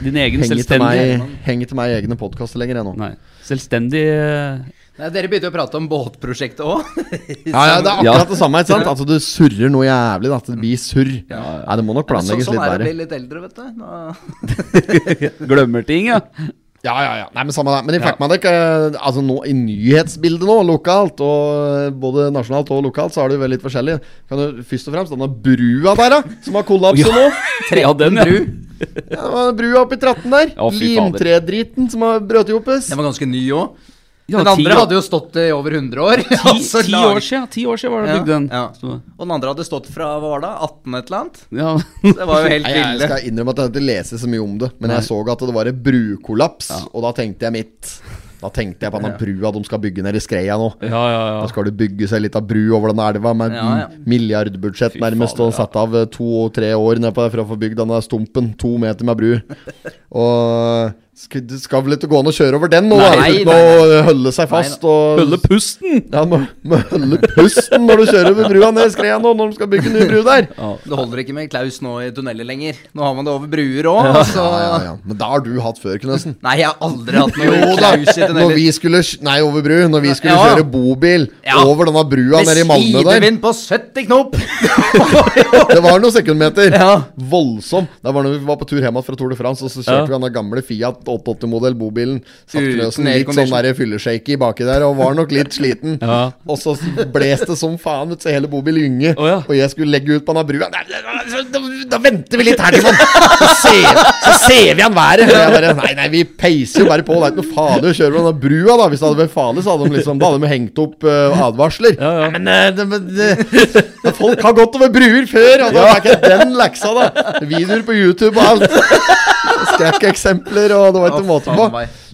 Din egen Henger til selvstendige meg, henger til meg i egne podkaster lenger, ennå. Nei. Selvstendig eh, Nei, Dere begynte å prate om båtprosjektet òg. (laughs) Ja, ja, det er akkurat det samme. ikke sant? Altså, du surrer noe jævlig. da, At det blir surr. Nei, det må nok planlegges sånn litt er det å bli litt eldre, vet du. Nå... (laughs) Glemmer ting, ja. Ja, ja, ja. Nei, men samme det. Men de fikk med deg eh, Altså nå i nyhetsbildet nå, lokalt, og både nasjonalt og lokalt, så er det jo litt forskjellig. Kan du først og fremst denne brua der, da, som har kollapset nå. (laughs) Tre av den, ja. Ja, det brua oppi tratten der. Ja. Limtredriten som har brøt i oppes. Den var ganske ny òg. Ja, den andre år- hadde jo stått i over 100 år. (laughs) Ti, Altså, ti år siden, ti år siden var det Ja, bygd den. ja. Og den andre hadde stått fra hva var det, 18 et eller annet? ja. (laughs) Det var jo helt Nei, jeg skal innrømme at jeg ikke leser så mye om det, men jeg så at det var en brukollaps, og da tenkte jeg mitt. Da tenkte jeg på den brua de skal bygge nede i Skreia nå. ja, ja, ja. Da skal det bygge seg litt av bru over den elva med Ja, ja. milliardbudsjett Fy nærmest, faen, og satt av eh, to-tre år nedpå det for å få bygd denne stumpen. To meter med bru. (laughs) Og skal, det skal vel ikke gå an å kjøre over den nå, da, Nei, uten nei, å holde seg fast. Og, Holde pusten! Ja, må, må holde pusten når du kjører over brua ned Skreia nå, når de skal bygge ny bru der. Det holder ikke med Klaus nå i tunneler lenger. Nå har man det over bruer òg. Ja, ja, ja. Men da har du hatt før, Knøsen. Nei, jeg har aldri hatt noe Jo Klaus i når tunneler. vi skulle Nei, over bru. Når vi skulle Ja. kjøre bobil Ja. over denne brua Med nede i Malmö der. sidevind på 70 knop! (laughs) Det var noen sekundmeter. Ja. Voldsom. Det var når vi var på tur hjem fra Tour de France, og så kjørte Ja. vi den gamle Fiat 880-modell bobilen. Satt Uten litt sånn der fylleshaky baki der, og var nok litt sliten. (laughs) Ja. Og så bles det som faen ut, så hele bobilen gynge. Oh, ja. Og jeg skulle legge ut på den brua. Da, da venter vi litt her, Timon! Så ser, så ser vi han været. Og jeg bare Nei, nei, vi peiser jo bare på. Det er ikke noe farlig å kjøre på den brua, da. Hvis det hadde vært farlig, så hadde de liksom Da hadde de hengt opp uh, advarsler. Ja, ja. Men, uh, det, det, det, folk har gått over bruer før, og da er ikke den leksa, da. Videoer på YouTube og alt. Skrekkeksempler, og det var ikke måte på.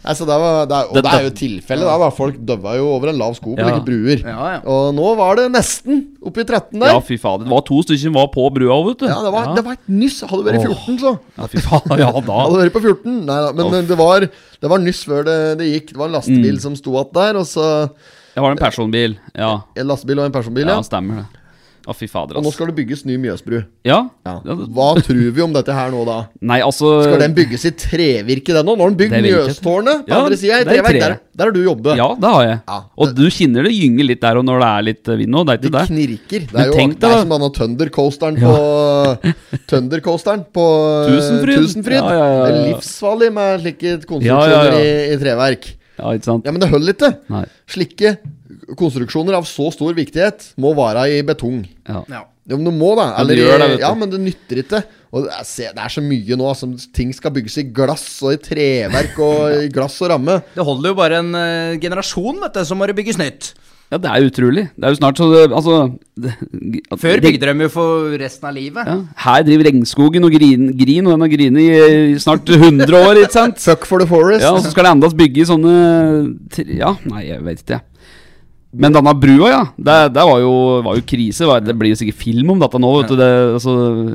Nei, så det var, det er, og Det- det er jo tilfellet, da, da. Folk døva jo over en lav sko på Ja. like bruer. Ja, ja. Og nå var det nesten oppi 13 der. ja, fy fader. Det var to stykker som var på brua òg, vet du. Ja, det var, det var et nyss. Hadde du vært 14, så. Ja, fy faen. Ja, da. Hadde vært på 14. Nei da, men det var, det var nyss før det, det gikk. Det var en lastebil som sto igjen der, og så Det var en personbil. Ja, En lastebil og en personbil, ja ja. stemmer det. Å, fy fader, Og nå skal det bygges ny Mjøsbru. Ja. Ja. Hva tror vi om dette her nå, da? Nei, altså Skal den bygges i trevirke, den nå? Nå har den bygd Det. Mjøstårnet på Ja, andre sida i det er i treverk. tre. Der, der har du jobbet. Ja, det har jeg. Ja, Og du kjenner det gynger litt der og når det er litt eh, vind nå. Det er ikke det. knirker. Det Men er jo tenk det er da. som har Thundercoasteren på (laughs) Thundercoasteren på eh, Tusenfryd. Tusenfryd. Ja, ja, ja, ja. Det er livsfarlig med slike konstruksjoner Ja, ja, ja. I, i treverk. Ja, ikke sant? Ja, men det holder ikke. Nei. Slike konstruksjoner av så stor viktighet må være i betong. Ja. Ja. Ja, men du må da. Eller, det ja, men det nytter ikke. Og det er, se, det er så mye nå Altså, ting skal bygges i glass og i treverk og (laughs) i glass og ramme. Det holder jo bare en uh, generasjon, vet du, så må det bygges nytt. ja, det er utrolig. Det er jo snart så det, Altså det, Før bygde de jo for resten av livet. ja, Her driver regnskogen og grin, grin og den har grinet i, i snart 100 år, ikke sant? (laughs) Fuck for the forest. Ja, og så skal det endast bygge i sånne tre- Ja, nei, jeg vet ikke, jeg. Men denne brua, ja. Det, det var, jo, var jo krise. Det blir jo sikkert film om dette nå. Vet du, det, altså,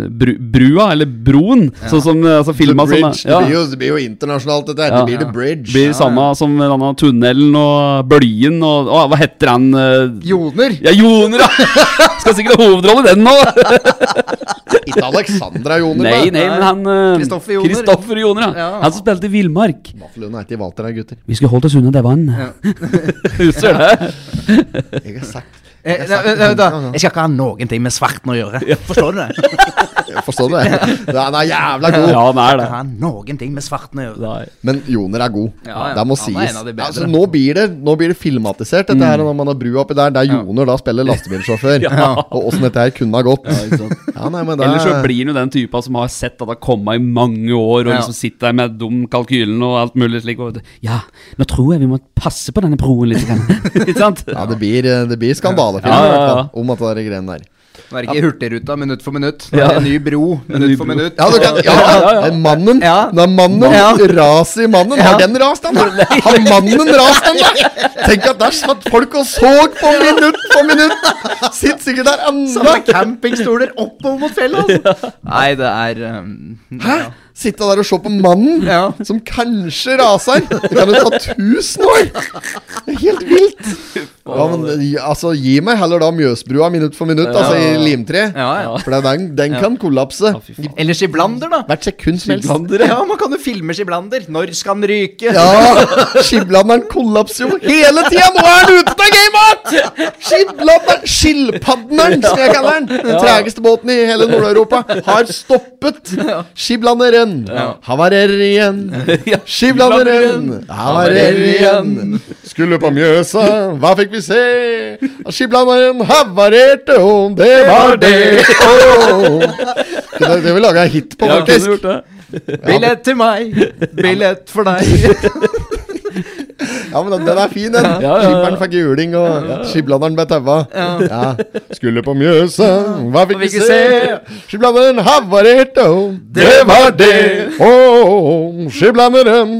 bru, brua, eller broen, sånn som altså, filma ja. det, blir jo, det blir jo internasjonalt, dette. Ja. Det blir The Bridge. blir samme som denne tunnelen og bølgen og å, Hva heter han? eh, Joner. Ja, Joner, ja! (laughs) Skal sikkert ha hovedrolle i den nå! (laughs) Ikke Alexandra Joner, Nei, nei, men han eh, Kristoffer Joner. Kristoffer Joner, ja. Ja. Han som spilte i Villmark. Vaffelund er ikke i Walter her, gutter. Vi skulle holdt oss unna det vannet. (laughs) Husker du det? Jeg har sagt Eh, nei, da. Jeg skal ikke ha noen ting med svarten å gjøre. Forstår du det? (laughs) Jeg forstår det. Han er jævla god. Ja, han er det. ha noen ting med svarten å gjøre. Nei. Men Joner er god. Ja, ja. Det må Han sies. de. Altså, nå, blir det, nå blir det filmatisert, dette Mm. her når man har brua oppi der. Der Joner da spiller lastebilsjåfør. (laughs) Og åssen dette her kunne ha gått. Ja, nei, men det Ellers så blir han jo den typa som har sett at det har kommet i mange år, og Ja. liksom sitter der med dum kalkylen og alt mulig slik. Og, ja, nå tror jeg vi må passe på denne broen litt. (laughs) Ikke sant? ja, det blir, det blir skandalefilm Ja, ja, ja. om at det er greiene der. Nå er det ikke Hurtigruta minutt for minutt. Nå er det en ny bro (laughs) ny minutt for minutt. Ja, du kan, ja, ja, ja. det er mannen. Ja. Det er mannen. Ja. Raset i mannen. Har den rast, den? (laughs) Har mannen rast, den? da? Tenk at der satt folk og så på minutt for minutt! Sitter sikkert der Samme ennå. campingstoler oppover mot fjellet, altså. Nei, det er um, Hæ? Sitte der og se på mannen (laughs) Ja. som kanskje raser. Det kan jo ta tusen år! Det er helt vilt. Ja, men, altså, gi meg heller da Mjøsbrua minutt for minutt. Altså, i limtre. Ja, ja. For den, den kan kollapse. Eller skiblander, da. Hvert sekund som helst. Ja, man kan jo filme skiblander. Når skal den ryke? Ja! Skiblanderen kollapser jo hele tida! Nå er den ute av gamet! Skiblanderen, skilpadderen, som jeg kaller den, den tregeste båten i hele Nord-Europa, har stoppet. Skiblanderen havarerer igjen. Skiblanderen havarerer igjen. Skulle på Mjøsa, hva fikk vi se? Skiblanderen havarerte, og det var det. Oh. Det, (laughs) det vil lage en hit på, Ja, faktisk. gjort det. Billett til meg, billett for deg. (laughs) Ja, men den, den er fin, den. Ja, ja, ja. Skipperen fikk juling, og skiblanderen ble taua. Ja. Skulle på Mjøsa, hva fikk vi se? se? Skiblanderen havarerte, og det var det. Å, skiblanderen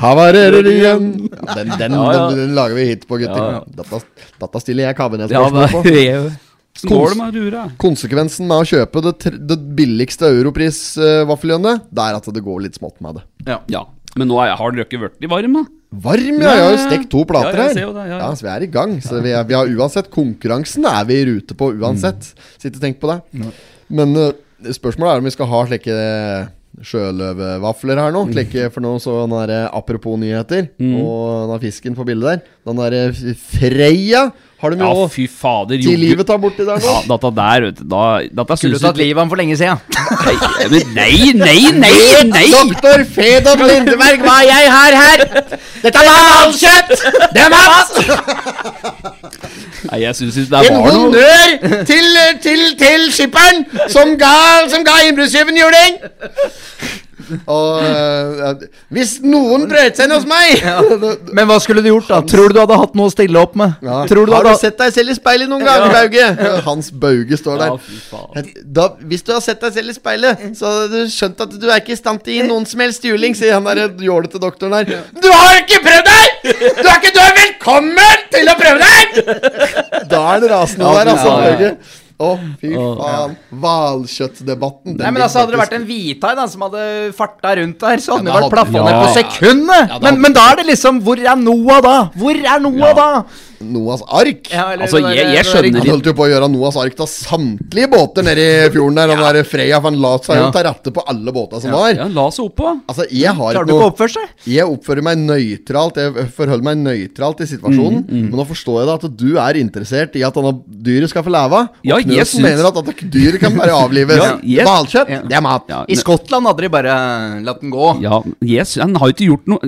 havarerer igjen. Ja, den, den, Ja, ja. Den, den lager vi hit på, gutter. Ja, ja. Dette, dette stiller jeg Ja, kabinettsspørsmål på. Hvordan det med Rura? Konsekvensen med å kjøpe det, tr- det billigste europris-vaffeljønnet, det er at det går litt smått med det. Ja. Men nå er, har dere ikke blitt varm, da? Varm, ja. Jeg har jo stekt to plater her. ja, ja. Ja, Så vi er i gang. Så vi, er, vi har uansett Konkurransen er vi i rute på uansett. Sitt og tenk på det. Men uh, spørsmålet er om vi skal ha slike sjøløvevafler her nå. Slike for noe eh, apropos nyheter. Og den fisken på bildet der. Den derre Freia har de Ja, fy fader. til livet ta borti der nå. Ja, dette der, vet du. Da, dette Skulle du tatt livet av ham for lenge siden? Nei, nei, nei, nei! nei. Doktor Fedon Lindeberg, hva er jeg her, her? Dette er malkjøtt! Det er mat! (laughs) nei jeg synes ikke det En var noe honnør til, til, til skipperen som ga, som ga innbruddstyven juling! Og uh, hvis noen brøt seg inn hos meg (laughs) Men hva skulle du gjort, da? Tror du du hadde hatt noe å stille opp med? ja. Tror du du Har du hadde sett deg selv i speilet noen gang, Bauge? (laughs) Hans Bauge står der. Da, hvis du har sett deg selv i speilet, så har du skjønt at du er ikke i stand til å gi noen som helst juling, sier han derre jålete doktoren der. Du har ikke prøvd deg! Du er ikke du er velkommen til å prøve deg! (laughs) Da er det rasende der, altså, Ja, ja, ja. Bauge. Å, fy faen. Hvalkjøttdebatten. Nei, men altså Hadde det vært en hvithai da som hadde farta rundt der, så hadde den vært plaffa ned på sekundet! men, men da er det liksom Hvor er Noah da? Hvor er Noah Ja. da? Noahs ark? Ja, eller Altså, jeg- jeg det skjønner Han holdt jo på å gjøre Noahs ark av samtlige båter nede i fjorden der. Han der Freya, van han la seg jo Ja. til rette på alle båter som var. Ja, la seg oppå. Altså, jeg har Klarer du ikke å oppføre seg? Jeg oppfører meg nøytralt Jeg forholder meg nøytralt i situasjonen Men nå forstår jeg da at du er interessert I at denne dyret skal få leve Og Ja, jeg Knøsen syns- mener at at dyret kan bare avlives (laughs) Ja, Hvalkjøtt, Ja. det er mat Ja, I Skottland hadde de bare latt den gå. ja yes, han har jo ikke gjort noe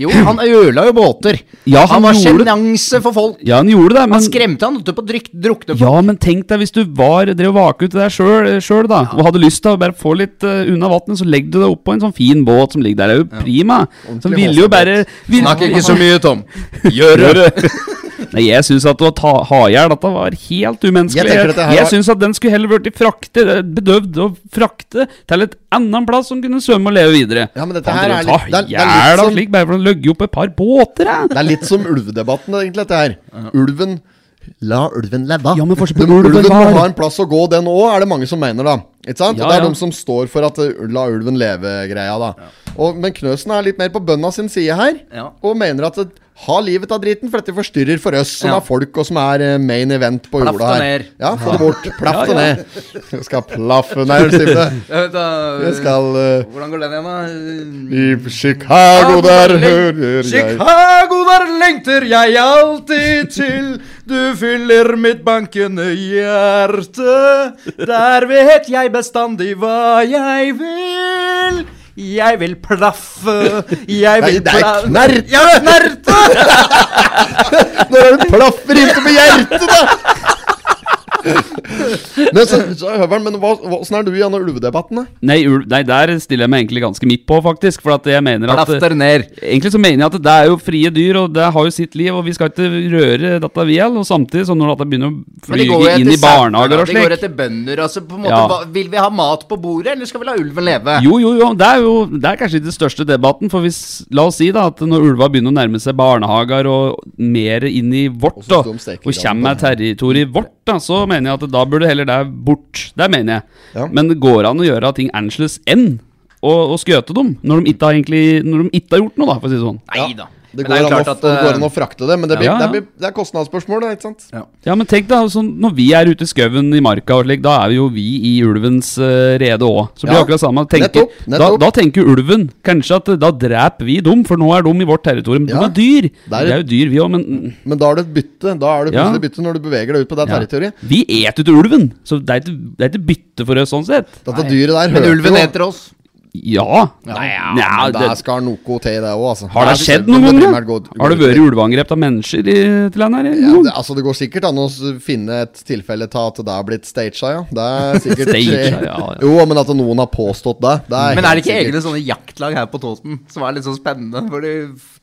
Jo, han ødela jo båter. Ja, han han var sjenanse for folk. Ja, han gjorde det, Han skremte han til på å drukne folk. Ja, men tenk deg hvis du var drev og vaket ut deg sjøl, sjøl da, og hadde lyst til å bare få litt uh, unna vannet, så legger du deg opp på en sånn fin båt som ligger der. Det er jo prima. Som ville jo bare vil- Snakk ikke så mye, Tom. Gjør det. (laughs) Nei, jeg syns at å ta, ha i hjel dette var helt umenneskelig. Jeg tenker Jeg, var- syns at den skulle heller blitt frakte, eh, bedøvd og frakte til et annen plass som kunne svømme og leve videre. Ja, men dette her er litt- det er- det er litt som- slik bare for å løgge opp et par båter, jeg. Det er litt som ulvedebatten egentlig dette her Ulven La ulven leve Ja, men eksempel ulven må ha en plass å gå Den også er det mange som mener da Ikke sant? Ja, og det er ja. de som står for at uh, La ulven leve-greia da og, Men Knøsen er litt mer på bønna sin side her Ja. Og mener at Ha livet av driten For dette forstyrrer for oss Som Ja. er folk og som er uh, main event på jorda her. Ja, få det bort Plaff det ned Jeg skal plaffe (laughs) vet da, Jeg skal uh, Hvordan går den igjen, da? I Chicago der hører jeg Chicago, der lengter jeg alltid til. Du fyller mitt bankende hjerte. Der vet jeg bestandig hva jeg vil. Jeg vil plaffe, jeg Nei, vil det er knert. Ja, knerte! (laughs) Når er det plaffer inntil med hjertet, da? (laughs) men så, så Høveren, men hva, hva- hvordan er du i denne ulvedebatten? Nei, ulv, nei, der stiller jeg meg egentlig ganske midt på, faktisk. For at jeg mener at. Egentlig så mener jeg at det er jo frie dyr, og det har jo sitt liv, og vi skal ikke røre dette vi heller. Og samtidig, så når dette begynner å flyge inn i barnehager og slik De går etter bønder. Altså, på en måte, Ja. hva, vil vi ha mat på bordet, eller skal vi la ulven leve? Jo, jo, jo. Det er jo det er kanskje ikke den største debatten. For hvis, la oss si da at når ulva begynner å nærme seg barnehager og mer inn i vårt, da, og kommer med territoriet vårt, da, så mener jeg at da burde heller det bort. Det mener jeg. Ja. Men det går an å gjøre ting annerledes enn å, å skjøte dem, når de ikke har, egentlig, når de ikke har gjort noe, da, for å si det sånn. Ja. da. Det går, det er an, å, at, det går eh, an å frakte det, men det, blir, Ja, ja. Det, blir, det er kostnadsspørsmål, da, ikke sant? Ja, men tenk da, altså, når vi er ute i skauen i marka og slik, da er vi jo vi i ulvens uh, rede òg. Så blir det Ja. akkurat samme. Tenker, Nettopp, nettopp. Da, da tenker ulven kanskje at eh, da dreper vi dem, for nå er de i vårt territorium. Ja. De er dyr. Det er- Vi er jo dyr, vi òg, men mm, Men da er det et bytte. Da er det Ja. plutselig bytte når du beveger deg ut på det ja. territoriet. Vi eter til ulven, så det er ikke, er bytte for oss sånn sett. Dette dyret der Men ulven jo eter oss. Ja. Nei, ja, ja men det- der skal noe til, det òg, altså. Har det det skjedd noen det ganger? går- Har det vært ulveangrep av mennesker i, til den her? Ja, det, altså det går sikkert an å finne et tilfelle til at det har blitt staged, ja. Det er sikkert Staged, ja, ja. Jo, men at noen har påstått det. det er Men er det ikke sikkert. egne sånne jaktlag her på Toten som er litt så spennende? Hvor de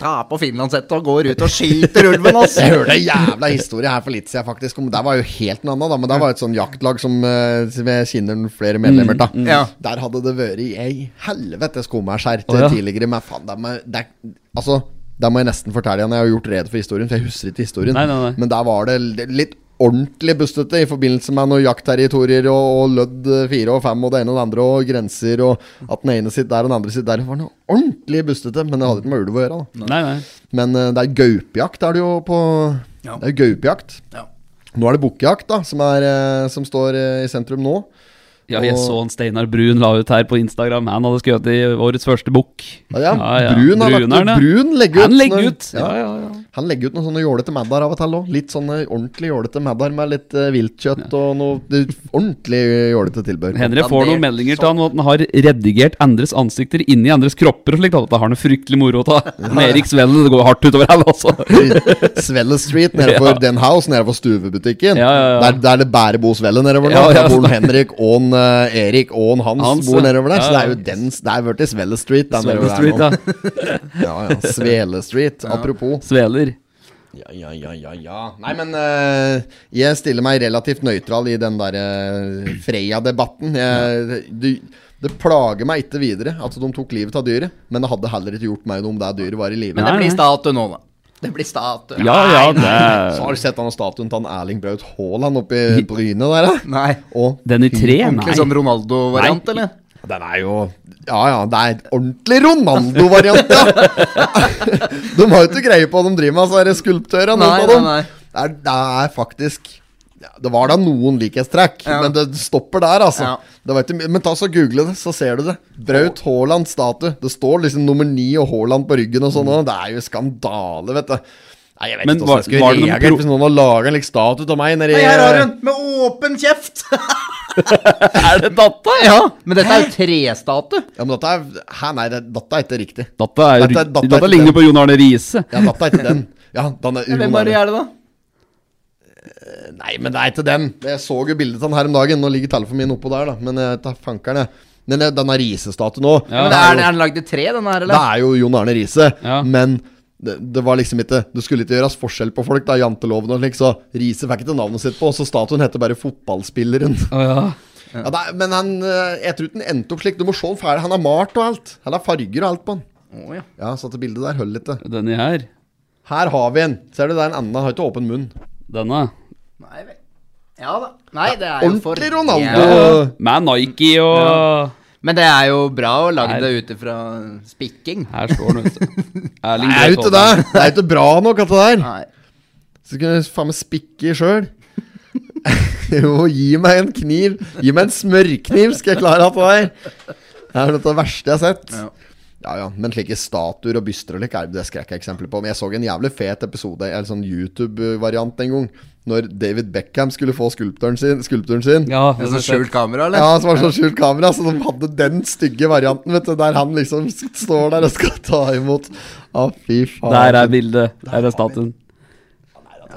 tar på finlandshette og går ut og skyter ulven, altså. Jeg hørte en jævla historie her for litt siden, faktisk. Om, det var jo helt noe annet, da. Men det var et sånn jaktlag som eh, som jeg kjenner flere medlemmer av. mm. Der hadde det vært ei helvetes kommersiær til oh, ja. tidligere. Men faen, det er- altså, det må jeg nesten fortelle igjen. Jeg har gjort rede for historien, for jeg husker ikke historien. Nei, nei, nei. Men der var det litt ordentlig bustete i forbindelse med noen jaktterritorier og, og lødd fire og fem og det ene og det andre og grenser og at den ene sitter der og den andre sitter der. Det var noe ordentlig bustete, men det hadde ikke med ulv å gjøre. da Nei, nei. men uh, det er gaupejakt er det jo på Ja. Det er gaupejakt. Ja. Nå er det bukkejakt, da, som, er, uh, som står uh, i sentrum nå. Ja, jeg så han Steinar Brun la ut her på Instagram. Han hadde skutt i årets første bukk. Ja, ja. Ja. Brun. Brun legger ut Han legger ut. Ja, ja, ja. Han legger ut noen sånne jålete maddar av og til òg. Litt sånne ordentlig jålete maddar med litt uh, viltkjøtt og noe ordentlig jålete tilbehør. Henry får noen meldinger til han om at han har redigert andres ansikter inni andres kropper og slikt. Det har noe fryktelig moro av. Erik Svelle, det går hardt utover han også. (laughs) Svelle Street nede for (laughs) Ja. Den House, nede for stuebutikken. Ja, ja, ja. Der, der det bærer Bo Svelle nedover nå. Ja, ja, Der bor Henrik og en, eh, Erik og en Hans, Hans, bor ja. nedover der. Så Ja, det er jo den Det er blitt Svelle Street. der Svelle der Street, ja. (laughs) Ja, ja. Svele Street. Apropos. Sveler. Ja, ja, ja, ja, ja. Nei, men uh, jeg stiller meg relativt nøytral i den der uh, Freia-debatten. Det, det plager meg ikke videre at de tok livet av dyret, men det hadde heller ikke gjort meg noe om det dyret var i live. Men det blir statue nå, da. Det blir statue. Ja, ja, det Så har du sett denne statuen til Erling Braut Haaland oppi brynet der, da? Nei. Og Den i tre? Ordentlig Nei. sånn Ronaldo-variant, eller? Den er jo Ja ja, det er ordentlig Ronaldo-variant, ja! (laughs) de har jo ikke greie på hva de driver med, altså, disse skulptørene. Nei, nei, nei. Det, er, det er faktisk ja, Det var da noen likhetstrekk, Ja. men det stopper der, altså. Ja. Det var ikke, men ta så google det, så ser du det. Braut Haaland statue. Det står liksom nummer ni og Haaland på ryggen og sånn. Mm. Det er jo skandale, vet du. Nei, jeg vet Men ikke hvordan jeg skulle var reagert hvis noen hadde laga en like, statue av meg nedi her har hun! Med åpen kjeft! (laughs) (laughs) Er det datta? ja, men dette er jo trestatue. Ja, men dette er Hæ, nei, det, dette er ikke riktig. Datta, er, datta, datta, datta ligner den. på Jon Arne Riise. Ja, dette er ikke den. Ja, den er, Hvem er det er det, da? Nei, men det er ikke den. Jeg så jo bildet av den her om dagen. Nå ligger telefonen min oppå der, da. Men jeg tar fankeren, jeg. Den er Riise-statuen nå. Ja. Men er, er den- lagd i tre, den her, eller? det er jo Jon Arne Riise. Ja. Men det, det var liksom ikke Det skulle ikke gjøres forskjell på folk, da. Janteloven og slik. Så Riise fikk ikke navnet sitt på. Så statuen heter bare Fotballspilleren. Oh, ja. Ja, Ja, er, men han eh, Jeg tror ikke den endte opp slik. Du må se han ferdig. Han har malt og alt. Han har farger og alt på han. Oh, ja. Ja, så det bildet der holder ikke. Denne her. Her har vi en. Ser du, det er en annen har ikke åpen munn. Denne. Nei vel. Ja da. Nei, det er jo for Ordentlig Ronaldo. Med Nike og Men det er jo bra å lage det ut ifra spikking. Her står den, vet (laughs) du. Erling Det er jo Braut ikke det. Er ikke bra nok, at det der. Nei. Så kunne du faen meg spikke sjøl. (laughs) jo, gi meg en kniv. Gi meg en smørkniv, skal jeg klare at det der. Det er det verste jeg har sett. Ja. Ja, ja, Men slike statuer og byster og lik jeg det eksempler på. Men jeg så en jævlig fet episode, en sånn YouTube-variant en gang, når David Beckham skulle få skulptøren sin. Skulpturen sin. Ja, Det er sånn skjult kamera, eller? Ja, som var sånn skjult kamera, så de hadde den stygge varianten, vet du, der han liksom står der og skal ta imot. Å, fy faen. Der er bildet. Der er statuen.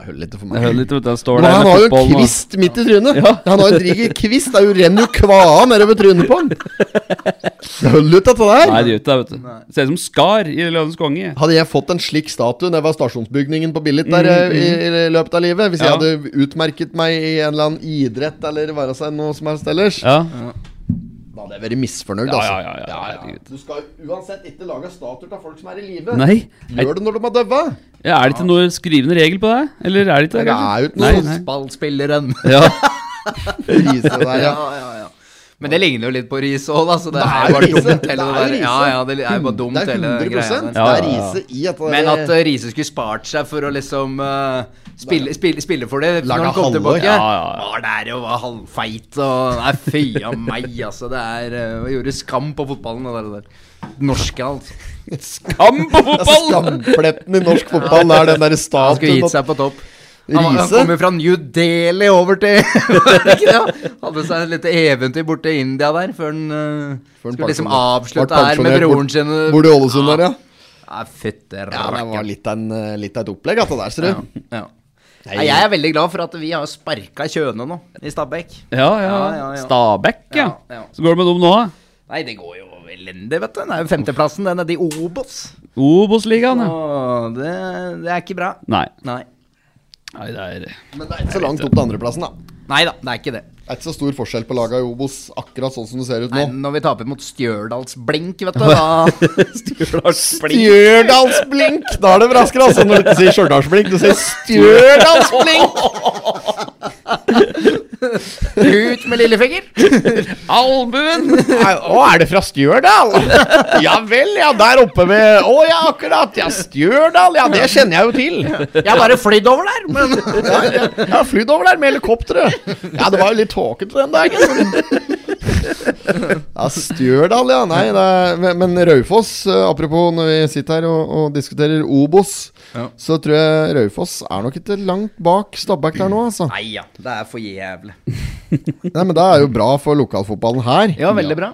Det hører litt for Det meg. hører litt, det. Står der han har jo en kvist midt i trynet. Ja. Han har en diger kvist. Det er jo renner jo kvae nedover trynet på han. Det holder ikke, dette der. Nei, det gjør ikke det, vet du. Ser ut som Skar i Løvens konge. Hadde jeg fått en slik statue når jeg var stasjonsbygningen på Billit der eh, i, i løpet av livet, hvis Mm, Ja. jeg hadde utmerket meg i en eller annen idrett eller være seg noe som helst ellers, Ja. Hadde jeg vært misfornøyd, Ja, altså. ja, ja, ja. Du skal uansett ikke lage statuer av folk som er i live. Nei. Gjør det når de har døve. Ja, er det ikke noe skrivende regel på det? Eller er det ikke det? Det er jo ikke noe. Fotballspilleren. Ja. (laughs) Der, ja. ja, ja, ja. Men det ligner jo litt på ris òg, da. Så det, Det er jo bare dumt, Det hele det der. Ja, ja, det er bare dumt, Det hele 100 greia. Det er. Riise i at Men at uh, Riise skulle spart seg for å liksom uh, spille, spille, spille for det når han kom tilbake. Ja, ja, ja. Var der og var halvfeit og Nei, fy av meg, altså. Det er uh, Gjorde skam på fotballen, det der. det der. Norske, altså. Skam på (laughs) fotball! Skampletten i norsk fotball er den derre Han skulle statuen. gitt seg på topp. Han, han kom jo fra New Delhi over til? (laughs) (laughs) Hadde seg et lite eventyr borte i India der, før han uh, skulle liksom avslutte her med broren bort- sin. Bor i Ålesund der, ja? Ja, fytte Ja, det var litt av, en, eh, litt av et opplegg, at det der, ser du. Ja, ja. Nei, jeg er veldig glad for at vi har sparka Kjøne nå, i Stabæk. Ja, ja. Ja, ja, ja. Stabæk, ja. Ja, ja. Så går det med dem nå, da? Nei, det går jo elendig, vet du. Det er jo femteplassen, den er de Obos. Obos-ligaen, ja. Det, det er ikke bra. Nei. Nei. Nei, det er Men det er ikke så langt opp til andreplassen, da. Nei da, det er ikke det. Det er ikke så stor forskjell på laga i Obos, akkurat sånn som det ser ut Nei, nå. når vi taper mot Stjørdalsblink, vet du, (laughs) da Stjørdalsblink! Da er det raskere, altså, når du ikke sier Stjørdalsblink. Du sier Stjørdalsblink! Ut med lillefinger! Albuen! Å, er det fra Stjørdal? Ja vel, ja. Der oppe ved Å ja, akkurat. Ja, Stjørdal. Ja, det kjenner jeg jo til. Jeg har bare flydd over der, men Ja, ja. Jeg har flydd over der med helikopteret. Ja, det var jo litt tåkete den dagen. (laughs) Ja, Stjørdal, ja. Nei, det er, men- Raufoss, eh, apropos når vi sitter her og, og diskuterer Obos, Ja. så tror jeg Raufoss er nok ikke langt bak Stabæk der nå, altså. Nei ja, det er for jævlig. (laughs) Nei, men det er jo bra for lokalfotballen her. Ja, veldig bra.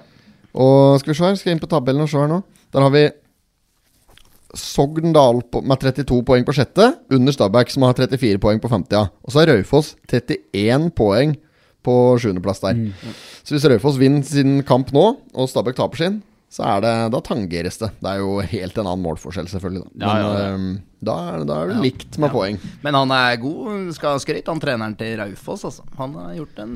Og skal vi se her, skal jeg inn på tabellen og se her nå. Der har vi Sogndal med 32 poeng på sjette, under Stabæk som har 34 poeng på femte. Ja. Og så har Raufoss 31 poeng på sjuendeplass der. Så hvis Raufoss vinner sin kamp nå, og Stabæk taper sin, så er det, da tangeres det. Det er jo helt en annen målforskjell, selvfølgelig. Da. Ja, Men ja, ja. øhm, da, er, da er det likt med poeng. Men han er god, skal ha skryt, han treneren til Raufoss, altså. Han har gjort en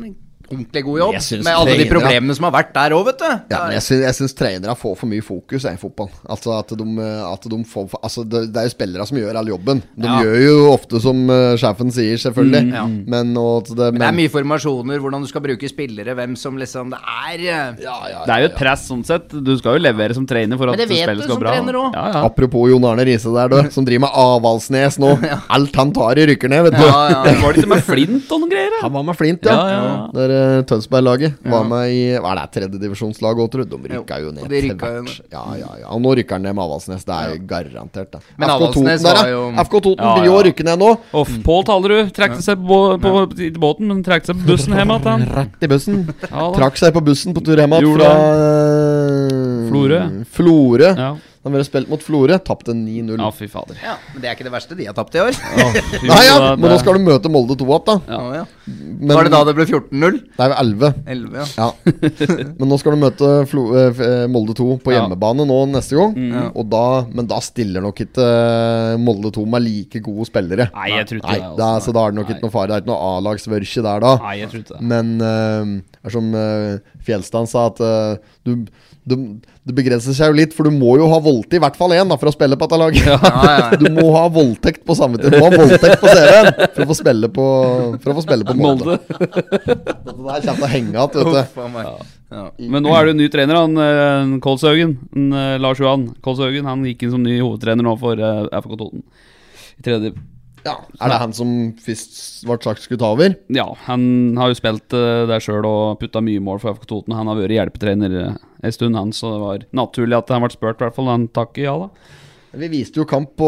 ordentlig god jobb. Med alle de problemene som har vært der òg, vet du. Ja, men jeg syns, jeg syns trenere får for mye fokus i fotball. Altså at de, at de får Altså det, det er jo spillere som gjør all jobben. De Ja. gjør jo ofte som eh, sjefen sier, selvfølgelig. ja. Men, det, Men det er mye formasjoner, hvordan du skal bruke spillere, hvem som liksom Det er eh, ja, ja, Det er jo et press sånn sett. Du skal jo levere som trener for Men at det vet spillet du skal som bra. trener også. Ja, ja. Apropos Jon Arne Riise der, du, som driver med Avaldsnes nå. (laughs) Alt han tar i, rykker ned, vet du. Ja, ja, ja. Var det ikke med flint og noen greier? Han var med Flint, ja. Ja, ja, eh, Tønsberg-laget. Var med i Hva er det, tredjedivisjonslaget òg, tror du? De rykka jo ned de til rykka jo hvert. Ja, ja, ja. Og nå rykker han ned med Avaldsnes. Det er jo garantert, det. Men FK Avaldsnes Toten var jo- FK Toten Ja, vil jo ja. rykke ned nå. Off Pål Talerud trakk seg på, på, på, båten, men trakk seg på bussen hjem igjen. han. Rett i bussen. Trakk seg på bussen på tur hjem igjen fra eh, Florø. Florø. Ja. Han har spilt mot Florø, tapte 9-0. ja, fy fader. Ja, men det er ikke det verste de har tapt i år. Fy (laughs) Nei, ja, men nå skal du møte Molde 2 opp, da. Ja. ja. Men, Var det da det ble 14-0? Det er 11. 11, ja. Ja. (laughs) Men nå skal du møte Flo, eh, eh, Molde 2 på Ja. hjemmebane nå neste gang. Mm. Og da, men da stiller nok ikke eh, Molde 2 med like gode spillere. Nei, jeg tror ikke Nei, det. da, altså. så da er det nok Nei. ikke noe fare. Det er ikke noe A-lagsvørkje der da. Nei, jeg tror ikke det. Men eh, det er som uh, Fjelstad sa, at uh, du, du, det begrenser seg jo litt, for du må jo ha voldtekt i hvert fall én for å spille på dette laget. Ja, ja, ja. (laughs) Du må ha voldtekt på samme tid. Du må ha voldtekt på CV-en for å få spille på For å få spille på Molde. Molde. (laughs) Dette der kommer til å henge igjen, vet du. Uff a. Ja. Men nå er det jo ny trener, han eh, Kolshaugen. Eh, Lars Johan Kolshaugen. Han gikk inn som ny hovedtrener nå for eh, FK Toten. I tredje Ja, Er det han som først ble sagt skulle ta over? Ja, han har jo spilt uh, der sjøl og putta mye mål for FK Toten. Han har vært hjelpetrener uh, en stund, han, så det var naturlig at han ble spurt, i hvert fall. Han takker ja, da. Vi viste jo kamp på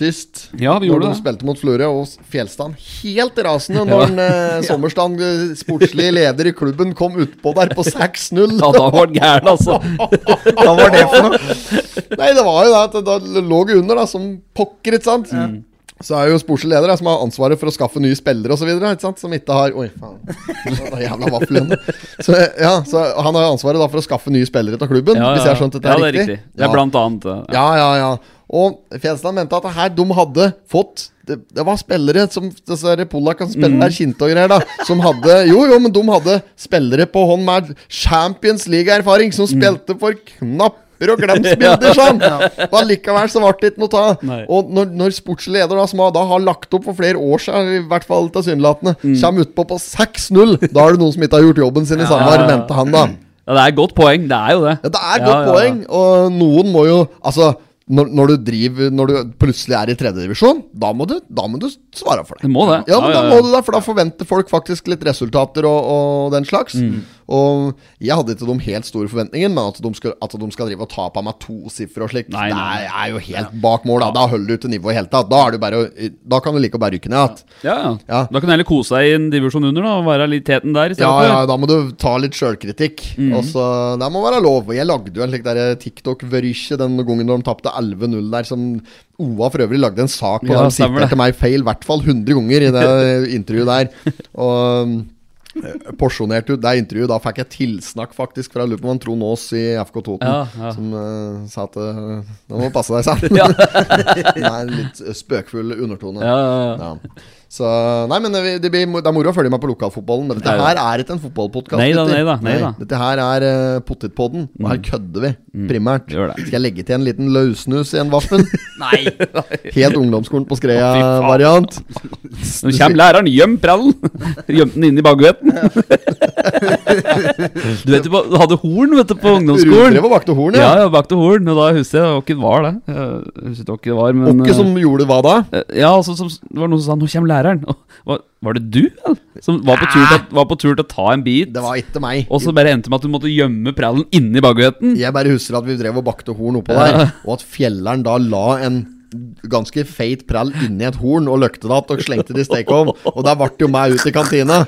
Tyst. Ja, vi gjorde når de det. spilte mot Florø, og Fjellstaden helt rasende når en, eh, (laughs) Sommerstad, eh, sportslig leder i klubben, kom utpå der på 6-0. Ja, da var han gæren, altså. (laughs) Hva var det for noe? Nei, det var jo det at det da lå under da, som pokker, ikke sant? Så er jo sportslig leder som har ansvaret for å skaffe nye spillere osv. Som ikke har Oi, faen. Det var jævla vaffel. Så, ja, så han har ansvaret for å skaffe nye spillere til klubben, Ja, hvis jeg har skjønt dette ja, det er riktig. riktig. Det er blant annet Ja, ja, ja. Og Fjenstad mente at det her de hadde fått Det, det var spillere som disse polakkene som spiller Mm. der, Kinte og greier, da. Som hadde Jo, jo, men de hadde spillere på hånd med Champions League-erfaring, Mm. som spilte for klipper og glemsbilder, sånn. ja. Men likevel så ble det ikke noe av. Og når, når sportsleder da, som da har lagt opp for flere år siden, i hvert fall tilsynelatende, Mm. kommer utpå på på 6-0, da er det noen som ikke har gjort jobben sin i SalMar, mente han da. Ja, det er et godt poeng. Det er jo det. Ja, det er et Ja, godt ja, ja. poeng, og noen må jo Altså, når, når du driver Når du plutselig er i tredjedivisjon, da, må du- da må du svare for det. Det må det. Ja, men Ja, ja, da må du det, for da forventer folk faktisk litt resultater og, og den slags. Mm. Og jeg hadde ikke de helt store forventningene, men at de skal, at de skal drive og ta på meg tosifre og slikt, Nei, det nei, er, er jo helt bak mål. Da, da holder du til nivået i hele tatt. Da, du bare, da kan du like å bare rykke ned igjen. Ja, ja. Ja. Da kan du heller kose deg i en divisjon under da og være litt teten der Ja, ja, da må du ta litt sjølkritikk. Mm. Det må være lov. Jeg lagde jo en slik der TikTok-vørysje den gangen de tapte 11-0 der, som OA for øvrig lagde en sak på. Ja, de det. siterte meg feil i hvert fall 100 ganger i det (laughs) intervjuet der. Og eh, porsjonert ut det intervjuet. Da fikk jeg tilsnakk faktisk fra han Trond Aas i FK Toten, Ja, ja. som uh, sa at uh, Nå må du passe deg, sa han. (laughs) (laughs) En litt spøkfull undertone. Ja, ja, ja. Så Nei, men det, det, blir, det er moro å følge med på lokalfotballen. Men dette her er ikke en fotballpodkast. Nei da, nei da, nei da. Dette her er uh, Pottitpodden, og her kødder vi primært. gjør det. Skal jeg legge til en liten løssnus i en vaffen? (laughs) Nei. (laughs) Helt ungdomsskolen på Skreia-variant. Nå kommer læreren, gjem prallen! (laughs) Gjemte den inn i bagvetten. du vet du hadde horn vet du, på ungdomsskolen. Rundrev og bakte horn, Ja, ja. ja, bak til horn. Og da husker jeg hvem det var, det. Jeg husker ikke det var, men Åkke som gjorde hva da? eh, Ja, altså, som, det var noen som sa 'nå kommer læreren'. Og, (laughs) var, det du? Som var på, tur til, var på tur til å ta en bit? Det var ikke meg. Og så bare endte med at du måtte gjemme prallen inni baguetten? Jeg bare husker at vi drev og bakte horn oppå der, og at fjelleren da la en ganske feit prall inni et horn og løkte det att og slengte det i stekeovn. Og der ble jo meg ut i kantina.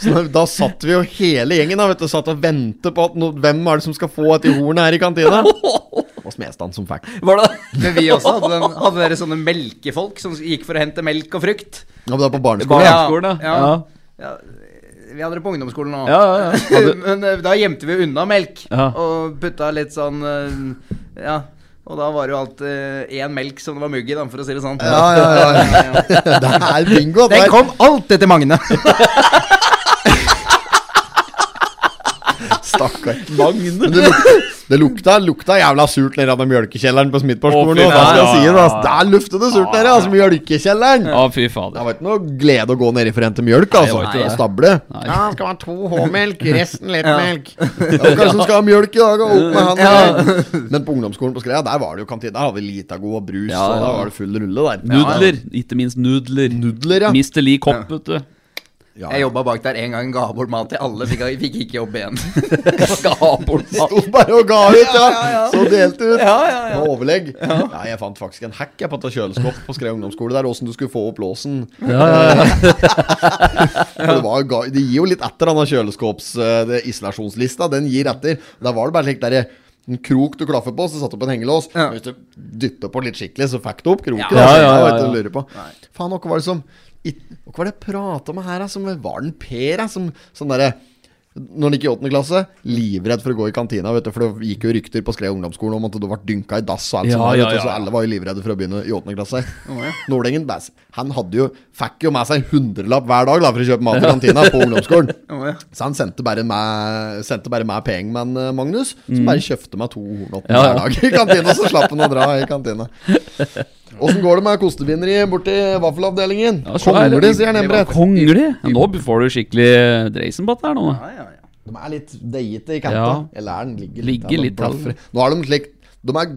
Så da satt vi jo hele gjengen da, vet du, satt og ventet på at no, hvem er det som skal få et i hornet her i kantina. Og Smestad som fikk. Var det Men vi også hadde, den, hadde dere sånne melkefolk som gikk for å hente melk og frukt. Ja, men da på barneskolen. Barneskolen, Ja. ja? Ja, vi hadde det på ungdomsskolen òg. Ja, ja, ja. (laughs) Men eh, da gjemte vi unna melk Ja. og putta litt sånn eh, Ja. Og da var det jo alltid én melk som det var mugg i, for å si det sånn. Ja, ja, ja. (laughs) ja. (laughs) Det er bingo. Den kom alltid til Magne. Stakkar. (laughs) Magne. det lukta, det lukta, lukta jævla surt nede av mjølkekjelleren på Smidtborgskolen. Oh, jeg faen. si det. Der luftet det surt nede, altså. Mjølkekjelleren. Ja, fy Det var ikke noe glede å gå ned for å hente mjølk, altså. det. Og stable. Nei. Ja, skal ha to H-melk, resten lettmelk. Ja. Hvem (laughs) som skal ha mjølk i dag? og Opp med handa. Men på ungdomsskolen på Skreia, der var det jo kantine. Der hadde vi Litago og brus, Ja, og da var det full rulle der. Nudler. Ikke minst nudler. Nudler, ja. Mr. Lee Kopp, vet du. Ja. Jeg jobba bak der en gang, ga bort mat til alle, fikk, fikk ikke jobb igjen. (laughs) ga bort mat. Sto bare og ga ut, ja. ja, ja Så delte ut. Ja, ja, ja. Og overlegg. Ja. jeg fant faktisk en hack jeg, på kjøleskap på Skreia ungdomsskole der, åssen du skulle få opp låsen. Ja, ja, ja. (laughs) Det, var, det gir jo litt etter, denne kjøleskåps eh, det isolasjonslista. Den gir etter. Der var det bare slik derre en krok du klaffer på, så satte du på en hengelås. Ja. Hvis du dytta på litt skikkelig, så fikk du opp kroken. Ja. Ja, ja, ja, ja. Faen, hva var det som i- Hva var det jeg prata med her, da? Som var den Per, da? Som sånn derre når han gikk i åttende klasse, livredd for å gå i kantina. Vet du, For det gikk jo rykter på Skred ungdomsskolen om at du ble dynka i dass og alt Ja, sånt. ja, ja, Så alle var jo livredde for å begynne i åttende klasse. Nordengen, bæs, han hadde jo, fikk jo med seg en hundrelapp hver dag da, for å kjøpe mat i kantina på ungdomsskolen. (laughs) Oh, ja. Så han sendte bare med, sendte bare med pengemann eh, Magnus, som bare kjøpte meg to hornåtter Mm. Hver dag i kantina. Så slapp han å dra i kantina. (laughs) Åssen går det med kostebinderi borti vaffelavdelingen? Ja, så er sier han Embret. Ja, nå får du skikkelig dreisen på dette her nå. Ja, ja, ja. De er litt deigete i kanta. Ja. Eller er den ligger, Ligger litt blaffer. Nå har de slik De er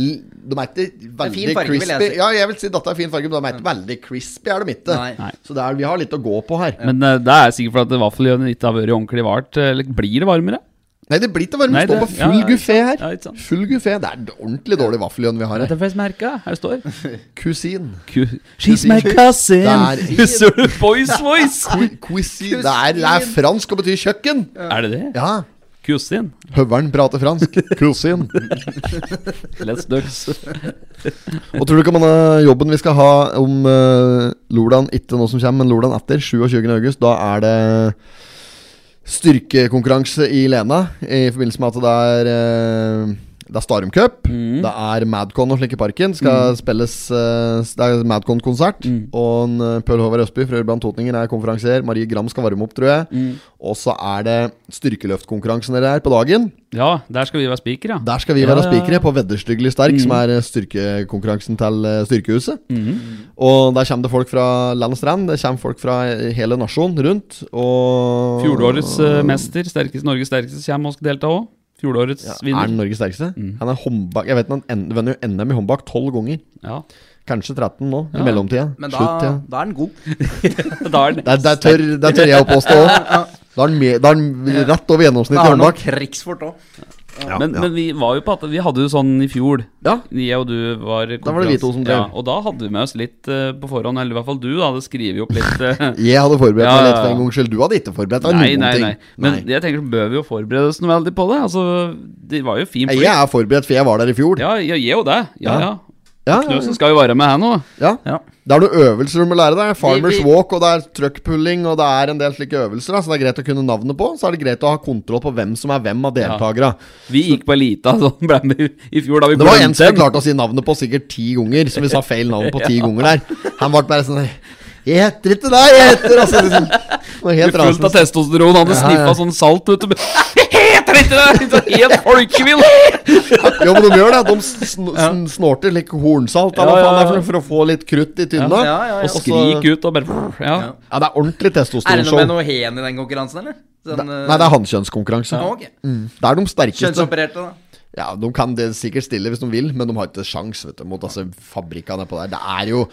de er ikke veldig fin farge, crispy. jeg si. Ja, jeg vil si dette er fin farge, men de er ikke veldig crispy. Er de ikke? Nei. Så det er, vi har litt å gå på her. Men uh, det er sikkert fordi vaffeljønnen ikke har vært ordentlig vart. eh, Eller blir det varmere? Nei, det blir ikke varme. Nei, Det står på full ja, ja, guffé her. Ja, ikke sant. Full guffé. Det er ordentlig dårlig vaffeljønn vi har her. Det er merka. Her står (laughs) Kusin. Ku- She's my cousin. Er- Husker du Boys Voice? Qui- Cuisine. Det er, det er fransk og betyr kjøkken. Er det det? Ja. Kusin? Høveren prater fransk. Kusin. (laughs) Let's ducks. Og tror du ikke om denne jobben vi skal ha om uh, Lordan, ikke nå som kommer, men Lordan etter, 27. august, da er det styrkekonkurranse i Lena. I forbindelse med at det er eh, Det er Starum Cup, det er Madcon og slik i parken. Skal spilles eh, Det er Madcon-konsert. Og en, eh, Pøl Håvard Østby fra Urban Totninger er konferansier. Marie Gram skal varme opp, tror jeg. Og så er det styrkeløftkonkurransen dere er på dagen. Ja, der skal vi være spikere. ja. Der skal vi Ja, være spikere på Vedderstyggelig sterk, som er eh, styrkekonkurransen til eh, Styrkehuset. Og der kommer det folk fra land og strand. Det kommer folk fra hele nasjonen rundt. Og Fjorårets uh, mester, sterkest, Norges sterkeste, kommer og skal delta òg. Fjorårets ja, Er vinner. han Norges sterkeste? Han er håndbak Jeg vet han vinner jo NM i håndbak tolv ganger. Ja. Kanskje 13 nå, i Ja. mellomtida. Men da, Slutt, da er han god. Da er det Det, er- er tør, det er tør jeg å påstå òg. Da er han da er han rett over Da gjennomsnittet i har han noe håndbak. krigsfort òg. Men, men vi var jo på at Vi hadde jo sånn i fjor. Ja. Jeg og du var Da var det vi to som drev. Ja, og da hadde vi med oss litt uh, på forhånd, eller i hvert fall du hadde skrevet opp litt Uh, (laughs) Jeg hadde forberedt Ja, meg litt for en gangs skyld. Du hadde ikke forberedt deg Nei, noen nei, ting. nei. Men Nei. jeg tenker så bør vi jo forberede oss noe veldig på det. Altså, Det var jo fint. Jeg er forberedt, for jeg var der i fjor. Ja, ja, jeg og det. Ja, Ja. Ja. Ja, ja, Knøsen skal jo være med her nå. ja. Ja. Det er noen øvelser du må lære deg. Farmers Vi- vi- walk, og det er truckpulling, og det er en del slike øvelser. Da, så det er greit å kunne navnet på. Så er det greit å ha kontroll på hvem som er hvem av deltakere. Vi gikk på Elita, (laughs) sånn ble med i- fjor da vi Det var en som klarte å si navnet på sikkert ti ganger, som vi sa feil navn på ti (laughs) ganger der. Han ble bare sånn Jeg heter ikke deg, jeg heter altså liksom, Fullt av testosteron. testosteron, hadde Ja, sniffa ja. sånn salt ut og Heter ikke det! Så Helt folkevill! (laughs) Jo, men de gjør det. De sn sn snorter litt hornsalt Ja, ja, det er ja. for, for å få litt krutt i tynna. Ja, ja, ja. Og skrik ut og bare Ja. Ja, det er ordentlig Er det noe med noe hen i den konkurransen, eller? Den, Det- Nei, det er hannkjønnskonkurranse. ja, Mm. Det er de sterkeste. Kjønnsopererte, da. Ja, De kan det sikkert stille hvis de vil, men de har ikke sjans vet du, mot altså, fabrikkene på der. Det er jo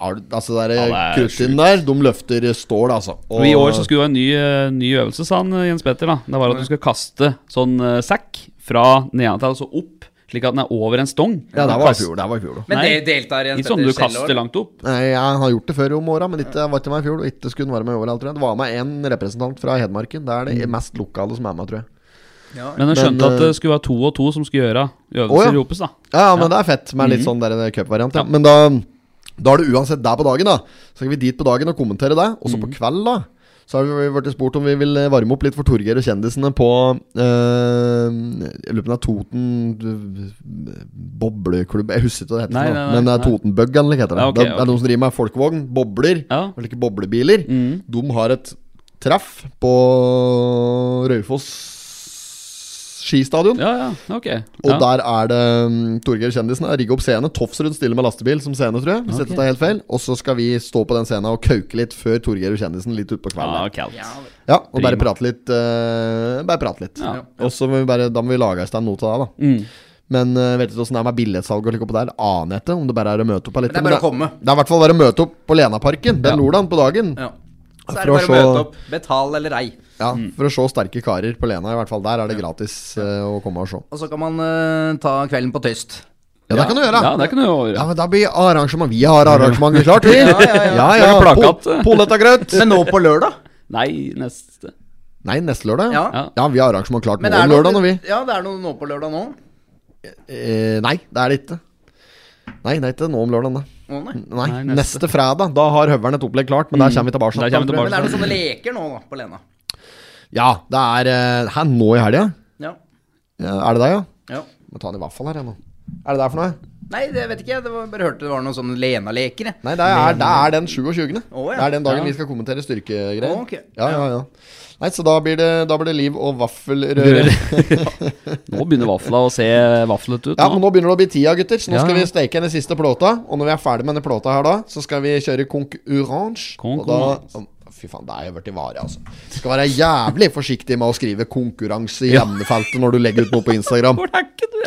Altså, det Ja, er det er kruttinn der, de løfter stål, altså. Og I år så skulle det være en ny, eh, ny øvelse, sa han eh, Jens Petter. da Det var at du skal kaste sånn uh, sekk fra nedentil, altså opp, slik at den er over en stong. Ja, det var i fjor. Det var i fjor. Men det deltar Jens Ikke sånn du kaster langt opp. Nei, Jeg har gjort det før om åra, men ikke, var ikke med i fjor. Og ikke skulle den være med i år, tror jeg. Det var med én representant fra Hedmarken. Det er det Mm. mest lokale som er med, tror jeg. Ja. Men jeg Men, skjønte at eh, det skulle være to og to som skulle gjøre øvelser Å, i Ropes. da Ja, ja, men det er fett med litt sånn der en cupvariant. Ja. Ja. Men da, da er det uansett der på dagen, da. Så skal vi dit på dagen og kommentere det. Og så på kveld, da. Så har vi blitt spurt om vi vil varme opp litt for Torgeir og kjendisene på øh, Jeg lurer på om det er Toten eh, bobleklubb Jeg husker ikke hva det heter, Nei, nei, nei, men det er. Totenbug, eller hva heter det. Ja, okay, det, er- det er noen som driver med folkevogn, bobler, Ja. eller ikke boblebiler. Mm. De har et treff på Raufoss skistadion. Ja, ja, ok. Og der er det um, Torgeir Kjendisen rigger rigga opp scene. Tofsrud stiller med lastebil som scene, tror jeg. Hvis okay. dette er helt feil Og så skal vi stå på den scenen og kauke litt før Torgeir og Kjendisen litt utpå ja, kvelden. Ja, okay. Ja, og bare prate litt. Uh, bare prate litt. Ja. Og så må vi bare, da må vi lage i stand noe til det, da. Mm. Men uh, vet ikke åssen det er med billettsalg og like oppå der. Aner jeg ikke om det bare er å møte opp. Eller Men det er bare å komme. det er i hvert fall bare å møte opp på Lenaparken den Ja. lordagen på dagen. Ja. Så er det bare å å møte opp. Betal eller ei. Ja, For å se sterke karer på Lena, i hvert fall. Der er det gratis eh, å komme og se. Og så kan man uh, ta kvelden på Tøst. Ja, det kan du gjøre. Ja, det kan du gjøre. Ja, men da blir arrangement Vi har arrangementet klart, vi. (laughs) Ja, ja, ja. ja, ja. plakat. Po-. (laughs) Men nå på lørdag? Nei, neste Nei, neste lørdag. Ja. Ja. Ja, vi har arrangement klart nå om lørdag, vi. Ja, det er noe nå på lørdag nå? Eh, nei, det er det ikke. Nei, det er ikke nå om lørdag, da. Å, nei. Nei, neste. neste. fredag. Da har Høveren et opplegg klart, men der kommer vi tilbake. Der kommer vi jeg. Men er det sånne leker nå da, på Lena? Ja, det er her Hæ, nå i helga? Ja. Er det deg, ja? ja. Må ta den i vaffel her, jeg nå. Er det der for noe? Nei, det vet ikke jeg. Det var, bare hørte det var noen sånne Lena-leker. Nei, det er, det er den 27. Å, ja. Det er den dagen Ja. vi skal kommentere styrkegreier. Å, ok. Ja, ja, ja. Nei, så da blir det, da blir det liv og vaffelrøre. (laughs) Nå begynner vafla å se vaflete ut. Ja, men nå begynner det å bli tida, gutter. Så nå skal vi steke den siste plåta. Og når vi er ferdig med denne plåta her da, så skal vi kjøre konkurranse. Og da. Fy faen, det er jo blitt vare, altså. Du skal være jævlig forsiktig med å skrive 'konkurranse' i emnefeltet når du legger ut noe på Instagram.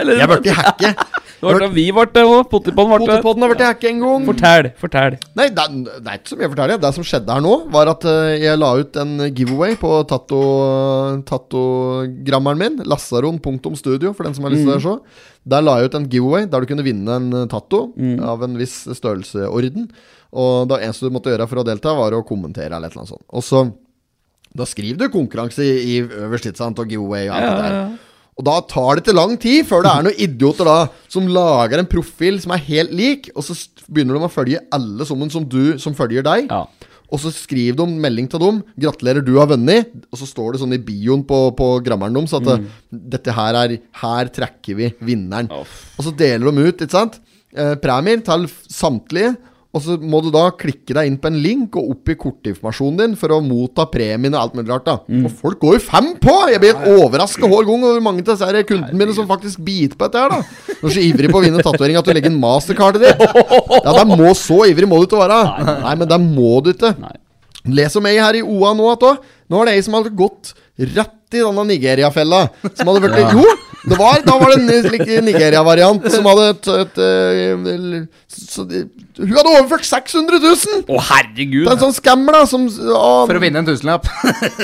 Jeg ble til hacke. Det var da vi ble det òg. Pottipodden ble det. Potipodden har vært hacke en gang. Fortell. Fortell. Nei, det er, det er ikke så mye å fortelle. Det som skjedde her nå, var at eh, jeg la ut en giveaway på tatto- tattogrammeren min. Lassaron.studio, for den som har lyst til å se. Der la jeg ut en giveaway der du kunne vinne en eh, tatto av en viss størrelseorden. Og det eneste du måtte gjøre for å delta, var å kommentere eller et eller annet sånt. Og så Da skriver du konkurranse i, i øverst, ikke sant, og giveaway og alt Ja, det der. ja. Og da tar det ikke lang tid før det er noen idioter da som lager en profil som er helt lik, og så begynner de å følge alle sammen som du som følger deg. Ja. Og så skriver de melding til dem 'Gratulerer, du har vunnet'. Og så står det sånn i bioen på, på grammeren deres at Mm. dette her er Her trekker vi vinneren. Og så deler de ut, ikke sant? Eh, premier til samtlige. Og så må du da klikke deg inn på en link og opp i kortinformasjonen din for å motta premien og alt mulig rart. da Og folk går jo fem på! Jeg blir helt overraska hver gang over mange av disse kundene mine som faktisk biter på dette her. da Du er så ivrig på å vinne tatovering at du legger en mastercard i det. Ja, det må Så ivrig må du ikke være. Nei, men det må du ikke. Les om ei her i OA nå at òg. Nå er det ei som hadde gått rett i denne Nigeria-fella. Som hadde vært Jo, det var, da var det en slik Nigeria-variant som hadde et, et, et, så, Hun hadde overført 600 000! Å, herregud! Det er en sånn scammer, da, som ah, For å vinne en tusenlapp.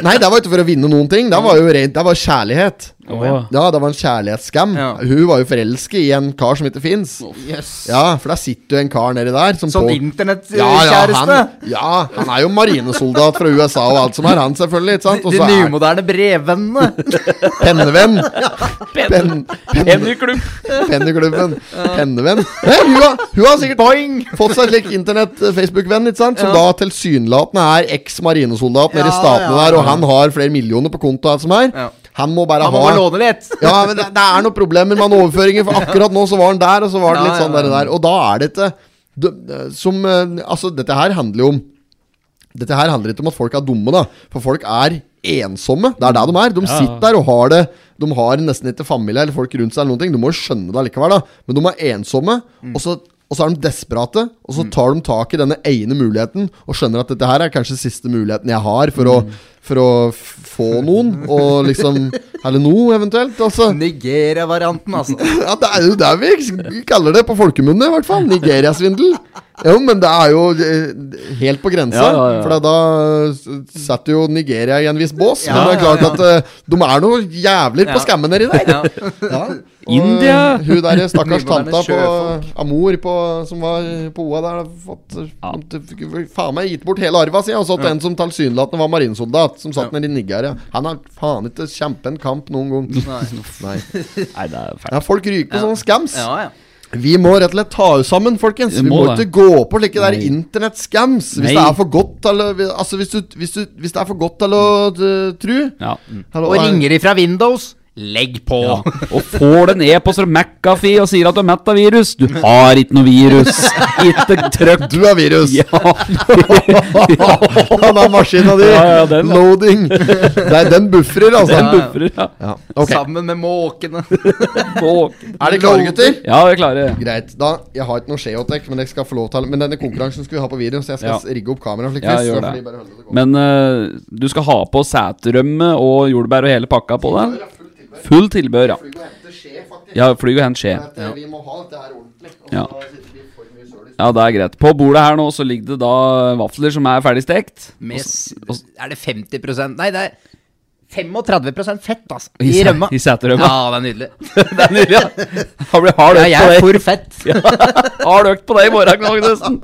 Nei, det var ikke for å vinne noen ting. Det var jo rent Det var kjærlighet. Å, Ja, det var en kjærlighetsskam. Ja. Hun var jo forelsket i en kar som ikke fins. Yes. Ja, for der sitter jo en kar nedi der som Sånn på- internettkjæreste. Ja, ja, han, ja, han er jo marinesoldat fra USA og alt som er, han selvfølgelig. Ikke sant? Og De er nymoderne brevvennene. (laughs) pennevenn. Pen, pen, Pennyklubb! penneklubben. Pennevenn. Nei, hun, har, hun har sikkert fått seg slik internett-Facebook-venn, ikke sant? Som da tilsynelatende er eks-marinesoldat nede i Ja, statene ja, der, og han har flere millioner på konto, alt som er. Ja. Han må bare Han må ha bare låne litt. Ja, men det, det er noen problemer med han overføringer, for akkurat nå så var han der, og så var det Ja, litt sånn ja, ja. der. Og da er det ikke det- Som eh, Altså, dette her handler jo om Dette her handler ikke om at folk er dumme, da. For folk er ensomme. Det er der de er. De sitter der og har det De har nesten ikke familie eller folk rundt seg eller noen ting. Du må jo skjønne det allikevel, da. Men de er ensomme, og så og så er de desperate, og så tar de tak i denne ene muligheten og skjønner at dette her er kanskje siste muligheten jeg har for å, for å få noen, og liksom (laughs) Eller noe, eventuelt. Altså. Nigeria-varianten, altså. (laughs) Ja, det er jo det vi kaller det på folkemunne, i hvert fall. Nigeriasvindel. Jo, men det er jo eh, helt på grensa. Ja, ja, ja. For da setter jo Nigeria i en viss bås. Ja, men det er klart ja, at eh, de er noe jævler på Ja. skammen nedi der. Ja. Ja. (laughs) India. eh, Hun der stakkars tanta på. Amor på, som var på OA der, har fått Ja. Faen meg gitt bort hele arva si. Og så til en som tilsynelatende var marinsoldat, som satt Ja. nede i Nigeria. Han har faen ikke kjempet en kamp noen gang. Nei. Nei. Nei, det er fælt. Ja, folk ryker på Ja. sånne scams. Ja, ja. Vi må rett og slett ta oss sammen, folkens. Vi må må ikke gå på slike der internett-scams. Hvis det er for godt til Altså, hvis, hvis, hvis det er for godt til å uh, tru Ja. Og er- ringer de fra Windows, legg på. Ja. Og får den e-post fra McAfee og sier at du er mett av virus. Du har ikke noe virus. Ikke trøkk. Du er virus! Ja. (laughs) den er maskina di! Ja, ja, den, ja. Loading! Nei, den bufrer, altså. Den buffrer, ja. Ja. Ok. Sammen med måkene. (laughs) Våken. Er dere klare, gutter? Ja, vi er klare. Greit. da Jeg har ikke noe Sheotek, men jeg skal få lov til Men denne konkurransen skal vi ha på video, så jeg skal Ja. rigge opp kameraet. Ja, gjør det. det. Men uh, du skal ha på sæterømme og jordbær og hele pakka på den? Full tilbør, ja. Flyg og hente skje, faktisk. Ja, flyg og hent skje. For eh, Vi må ha dette her ordentlig. Ja. Ja, det er greit. På bordet her nå så ligger det da vafler som er ferdig stekt. Med, er det 50 Nei, det er 35 fett, altså. I I rømma. i seterømma. Ja, det er nydelig. (laughs) Det er nydelig, ja. Har blir hard økt Ja, jeg er for fett. (laughs) Har hard økt på det i morgen, Magnussen?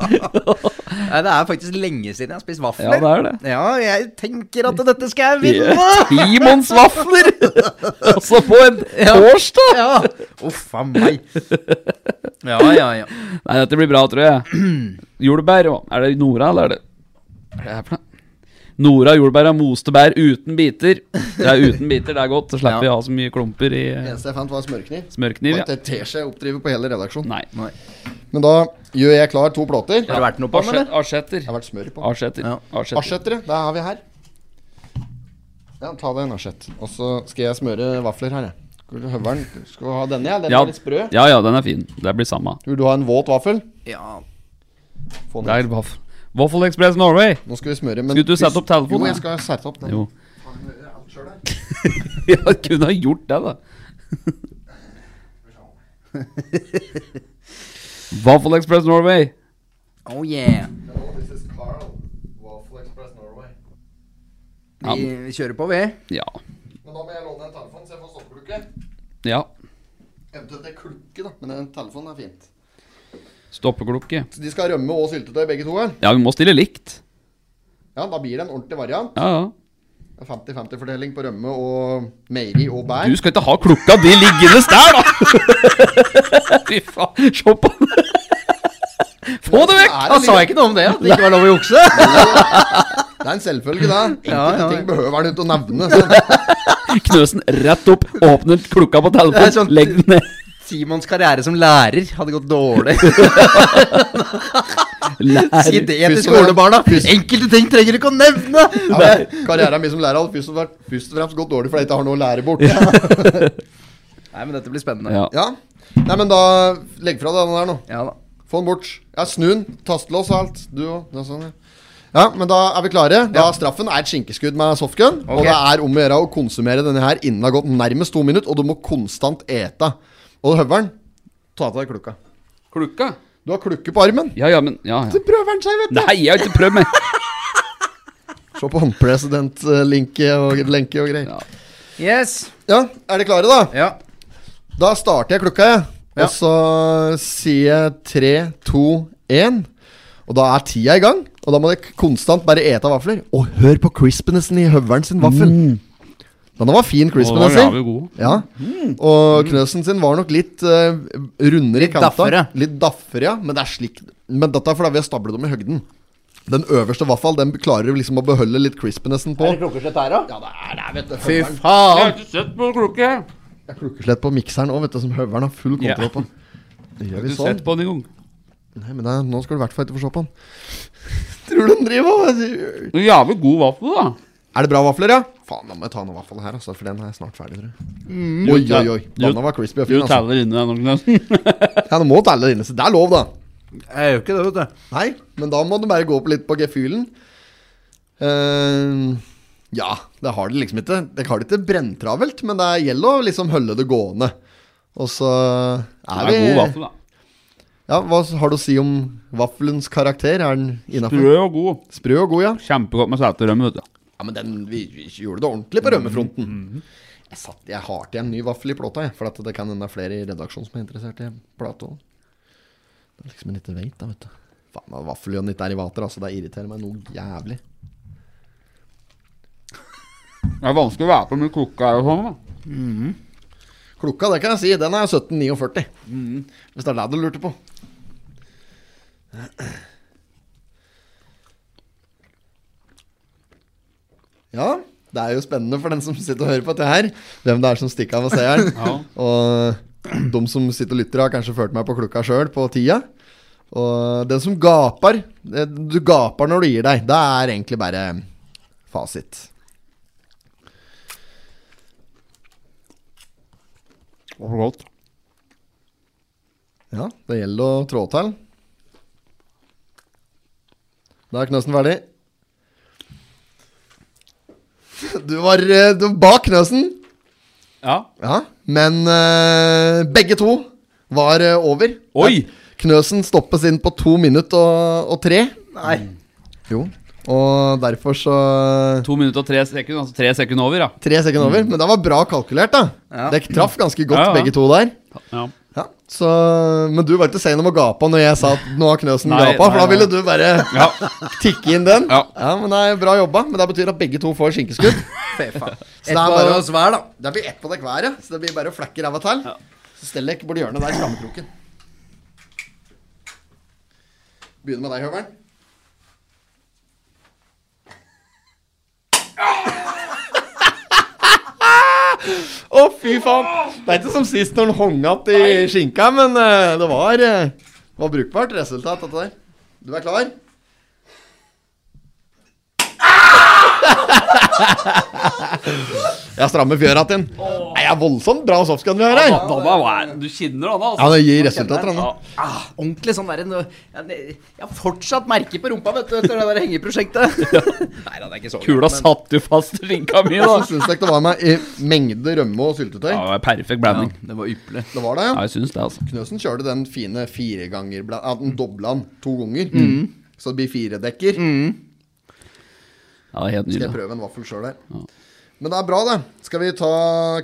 (laughs) Nei, det er faktisk lenge siden jeg har spist vafler. Ja, det er det. Ja, jeg tenker at dette skal jeg vinne! Timons vafler! Også på en Ja. torsdag! Ja. Uff a meg. Ja, ja, ja. Nei, dette blir bra, tror jeg. (clears throat) Jordbær og Er det Nora, eller er det Hva er det her for noe? Nora jordbær og moste bær uten biter. Det er uten biter, det er godt. Så slipper vi å ha så mye klumper i Det eneste jeg fant, var smørkniv. smørkniv. Ja. Og et teskje oppdriver på hele redaksjonen. Nei. Nei. Men da gjør jeg klar to plåter. Har det vært noe på den, eller? Asjetter. Det har vært smør på. Asjetter. Ja. Asjetter. Det har vi her. Ja, ta deg en asjett. Og så skal jeg smøre vafler her, jeg. Høveren Skal du ha denne? Ja? Den Ja. er litt sprø. Ja, ja, den er fin. Det blir samme. Vil du ha en våt vaffel? Ja. Få Det den. er waff Waffle Express Norway. Nå skal vi smøre. Men Skulle du sette opp telefonen, Jo, jeg skal sette opp den. Jo. (laughs) Ja, kunne ha gjort det, da. (laughs) Waffle Express Norway. Oh yeah. Hello, this is Carl. Waffle Express Norway. Vi, vi kjører på, vi. Ja. Men da må jeg låne en telefon, så jeg får stoppeklukke. Ja. Eventuelt en klukke, da. Men en telefon er fint. Stoppeklokke. Så de skal rømme og syltetøy, begge to? her Ja, vi må stille likt. Ja, da blir det en ordentlig variant. Ja, ja. 50-50-fordeling på rømme og meieri og bær. Du skal ikke ha klokka di liggende der, da! (laughs) Fy faen, se på den. Få det vekk! Da Han sa jeg ikke noe om det, at det ikke var lov å jukse. (laughs) det er en selvfølge, det. (laughs) Enkelte Ja, ja, ja. ting behøver han ikke å nevne. Knøsen rett opp, åpner klokka på telefonen, sånn- legg den ned. Simons karriere som lærer hadde gått dårlig. Lærer. Si det til skolebarna. Enkelte ting trenger du ikke å nevne. Ja, Karrieren min som lærer hadde først først og fremst gått dårlig fordi jeg ikke har noe å lære bort. (laughs) Nei, men dette blir spennende. Ja. Ja. Nei, men da legg fra deg den der nå. Ja da. Få den bort. Ja, snu den. Tastelås og alt. Du òg. Sånn, ja. ja, men da er vi klare. Da Straffen er et skinkeskudd med softgun. Og det er om å gjøre å konsumere denne her innen det har gått nærmest to minutter. Og du må konstant ete. Og høveren, ta av deg klukka. Klukka? Du har klukke på armen. Ja, ja, men Ja, ja. Så prøver han seg, vet du. Nei, jeg har ikke prøvd meg. (laughs) Se på president-lenke og, lenke og greier. Ja. Yes. Ja, er dere klare, da? Ja. Da starter jeg klukka, jeg. Ja. Og så sier jeg tre, to, én. Og da er tida i gang. Og da må dere konstant bare ete vafler. Og hør på crispnessen i høveren sin vaffel. Den var fin, crispenessen. ja, vi er gode. Og Knøsen sin var nok litt uh, rundere i kanta. daffere. Litt daffere, ja. Men det er slik Men dette er fordi vi har stablet dem i høgden. Den øverste vaffel Den klarer du liksom å beholde litt crispinessen på. klokkeslett her, da? Ja, det er det, vet du. Fy faen. har ikke sett på klokke. Det er klokkeslett på mikseren òg, vet du, som høveren har full kontroll Ja. på. Det gjør Har sånn. ikke du sett på den engang. Nei, men det er, nå skal du i hvert fall ikke få se på den. (laughs) Tror du den driver og Det er Jævlig god vaffel, da. Er det bra vafler, ja? Faen, da må jeg ta noen vafler her, altså, for den er snart ferdig, tror jeg. Oi, oi, oi. Du- Denne var crispy og Du fin, altså. teller inne (laughs) den, Knøsen. Ja, du må telle inne, så det er lov, da. Jeg gjør ikke det, vet du. Nei, men da må du bare gå opp litt på gefühlen. Uh, ja, det har det liksom ikke. Det har det ikke brenntravelt, men det gjelder å liksom holde det gående. Og så er vi Det er er vi god vaffel, da. Ja, Hva har du å si om vaffelens karakter? Er den innafor? Sprø og god. Sprø og god, ja. Kjempegodt med seterømme, vet du. Ja, men den, vi, vi gjorde det ordentlig på rømmefronten. Jeg, satt, jeg har til en ny vaffel i plata, jeg, for at det kan hende er flere i redaksjonen som er interessert i plata. Det er liksom en liten veit, da, vet du. Faen, vaffeljønn ikke er i vater, altså. Det irriterer meg noe jævlig. Det er vanskelig å være på med klokka og sånn, da. Klokka, det kan jeg si, den er 1749. Hvis det er det du lurte på. Ja, det er jo spennende for den som sitter og hører på dette her, hvem det er som stikker av og ser den. (laughs) Ja. Og de som sitter og lytter, har kanskje ført meg på klokka sjøl på tida. Og den som gaper det- Du gaper når du gir deg. Det er egentlig bare fasit. Det var godt. Ja, det gjelder å trå til. Da er Knøsen ferdig. Du var, eh, du var bak Knøsen. Ja. Ja, men uh, begge to var uh, over. Oi! Knøsen stoppes inn på to minutter og, og tre. Nei. Jo, og derfor så To minutter og tre sekunder, altså tre sekunder over, ja. Tre sekunder over. Men det var bra kalkulert, da. Ja. Dere traff ganske godt, Ja, ja. begge to der. ja. Ja, så, Men du var ikke sein om å gape når jeg sa at nå har Knøsen Nei, gapa, for da ville du bare (laughs) Ja. tikke inn den. Ja. men det er bra jobba. Men det betyr at begge to får skinkeskudd. (laughs) Så det er bare- oss hver, da. Det blir ett på deg hver, ja. Så det blir bare å flekke ræva til. Så stell dere borti hjørnet der i skammekroken. Begynner med deg, Høveren. Å, fy faen! Det er ikke som sist når han hang igjen i skinka, men uh, det var, uh, var brukbart resultat, dette der. Du er klar? (laughs) Jeg strammer fjøra til den. jeg er voldsomt bra softgun vi har her. Da, da, da, du kinner da, Ja, altså. det gir resultater, han. Ja. Ah, ordentlig sånn derre Jeg jeg har fortsatt merker på rumpa, vet du, etter det der hengeprosjektet. (laughs) Nei da, det er ikke så Kula men- satt jo fast i skinka mi, da. Så syns dere det var med i mengde rømme og syltetøy? Ja, det var perfekt ja. Det var ypperlig. Det var det, Ja, ja. jeg synes det, altså. Knøsen kjørte den fine fire ganger Ja, den dobla den to ganger. Så det blir fire dekker. Ja, det er helt Skal jeg prøve en vaffel sjøl her. Men det er bra, det. Skal vi ta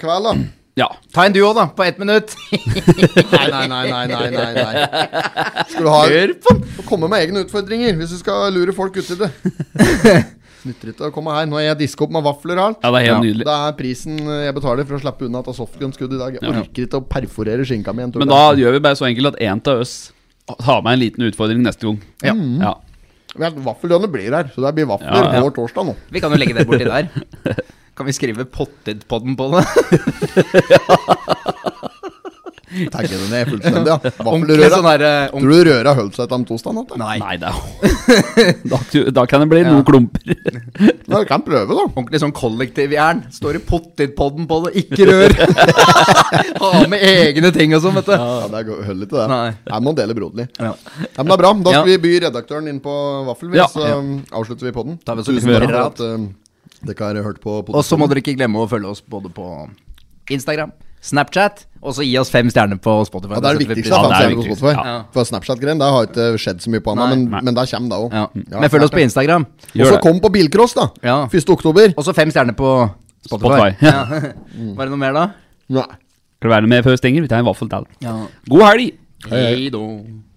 kveld, da? Ja. Ta en du òg, da, på ett minutt. (laughs) Nei, nei, nei, nei, nei, nei, nei. Skal du ha Hør på den. Komme med egne utfordringer hvis du skal lure folk uti det. (laughs) Nytter ikke å komme her. Nå har jeg diska opp med vafler og alt. ja, det er helt Ja. nydelig. Det er prisen jeg betaler for å slippe unna et softgun-skudd i dag. Jeg orker ikke å perforere skinka mi. Men da gjør vi bare så enkelt at én av oss tar med en liten utfordring neste gang. Ja. Ja. Men blir her, så det blir vafler Ja, ja. vår torsdag nå. Vi kan jo legge det borti (laughs) der. Kan vi skrive Pottedpodden på det? (laughs) Tagge det ned fullstendig, ja. (laughs) Vaffelrøra. sånn her eh, Tror du røra holdt seg til de to eller? Nei. Nei, det er da, (laughs) da kan det bli Ja. noen klumper. Ja, vi kan prøve, da. Ordentlig sånn kollektivjern. Står det Pottedpodden på det, ikke rør! Ha med egne ting og sånn, vet du. Ja, det går- holder ikke det. Nei. Jeg må dele broderlig. Ja. Ja, men det er bra. Da skal Ja. vi by redaktøren inn på vaffel, vi, Ja. så um, avslutter vi podden. Tar vi så Tusen liten takk for at um, dere har hørt på Og så må dere ikke glemme å følge oss både på Instagram, Snapchat, og så gi oss fem stjerner på Spotify. Ja, det er det viktigste. Ja, Ja, det er på. Spotify. Ja. For Snapchat-greien, det har ikke skjedd så mye på ennå, men, men der kommer det òg. Ja. Men følg oss på Instagram. Og så kom på bilcross, da. Ja. 1. oktober. Og så fem stjerner på Spotify. Spotify. Ja. (laughs) (laughs) Var det noe mer, da? Nei. Skal du være med før vi stenger? Vi tar en vaffel til. Ja. God helg! Hei da. not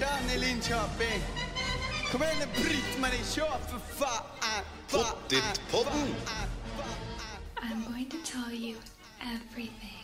till morsan Linköping. Kom igen nu Britt-Marie, kör för fan! Pottit-podden. I'm going to tell you everything.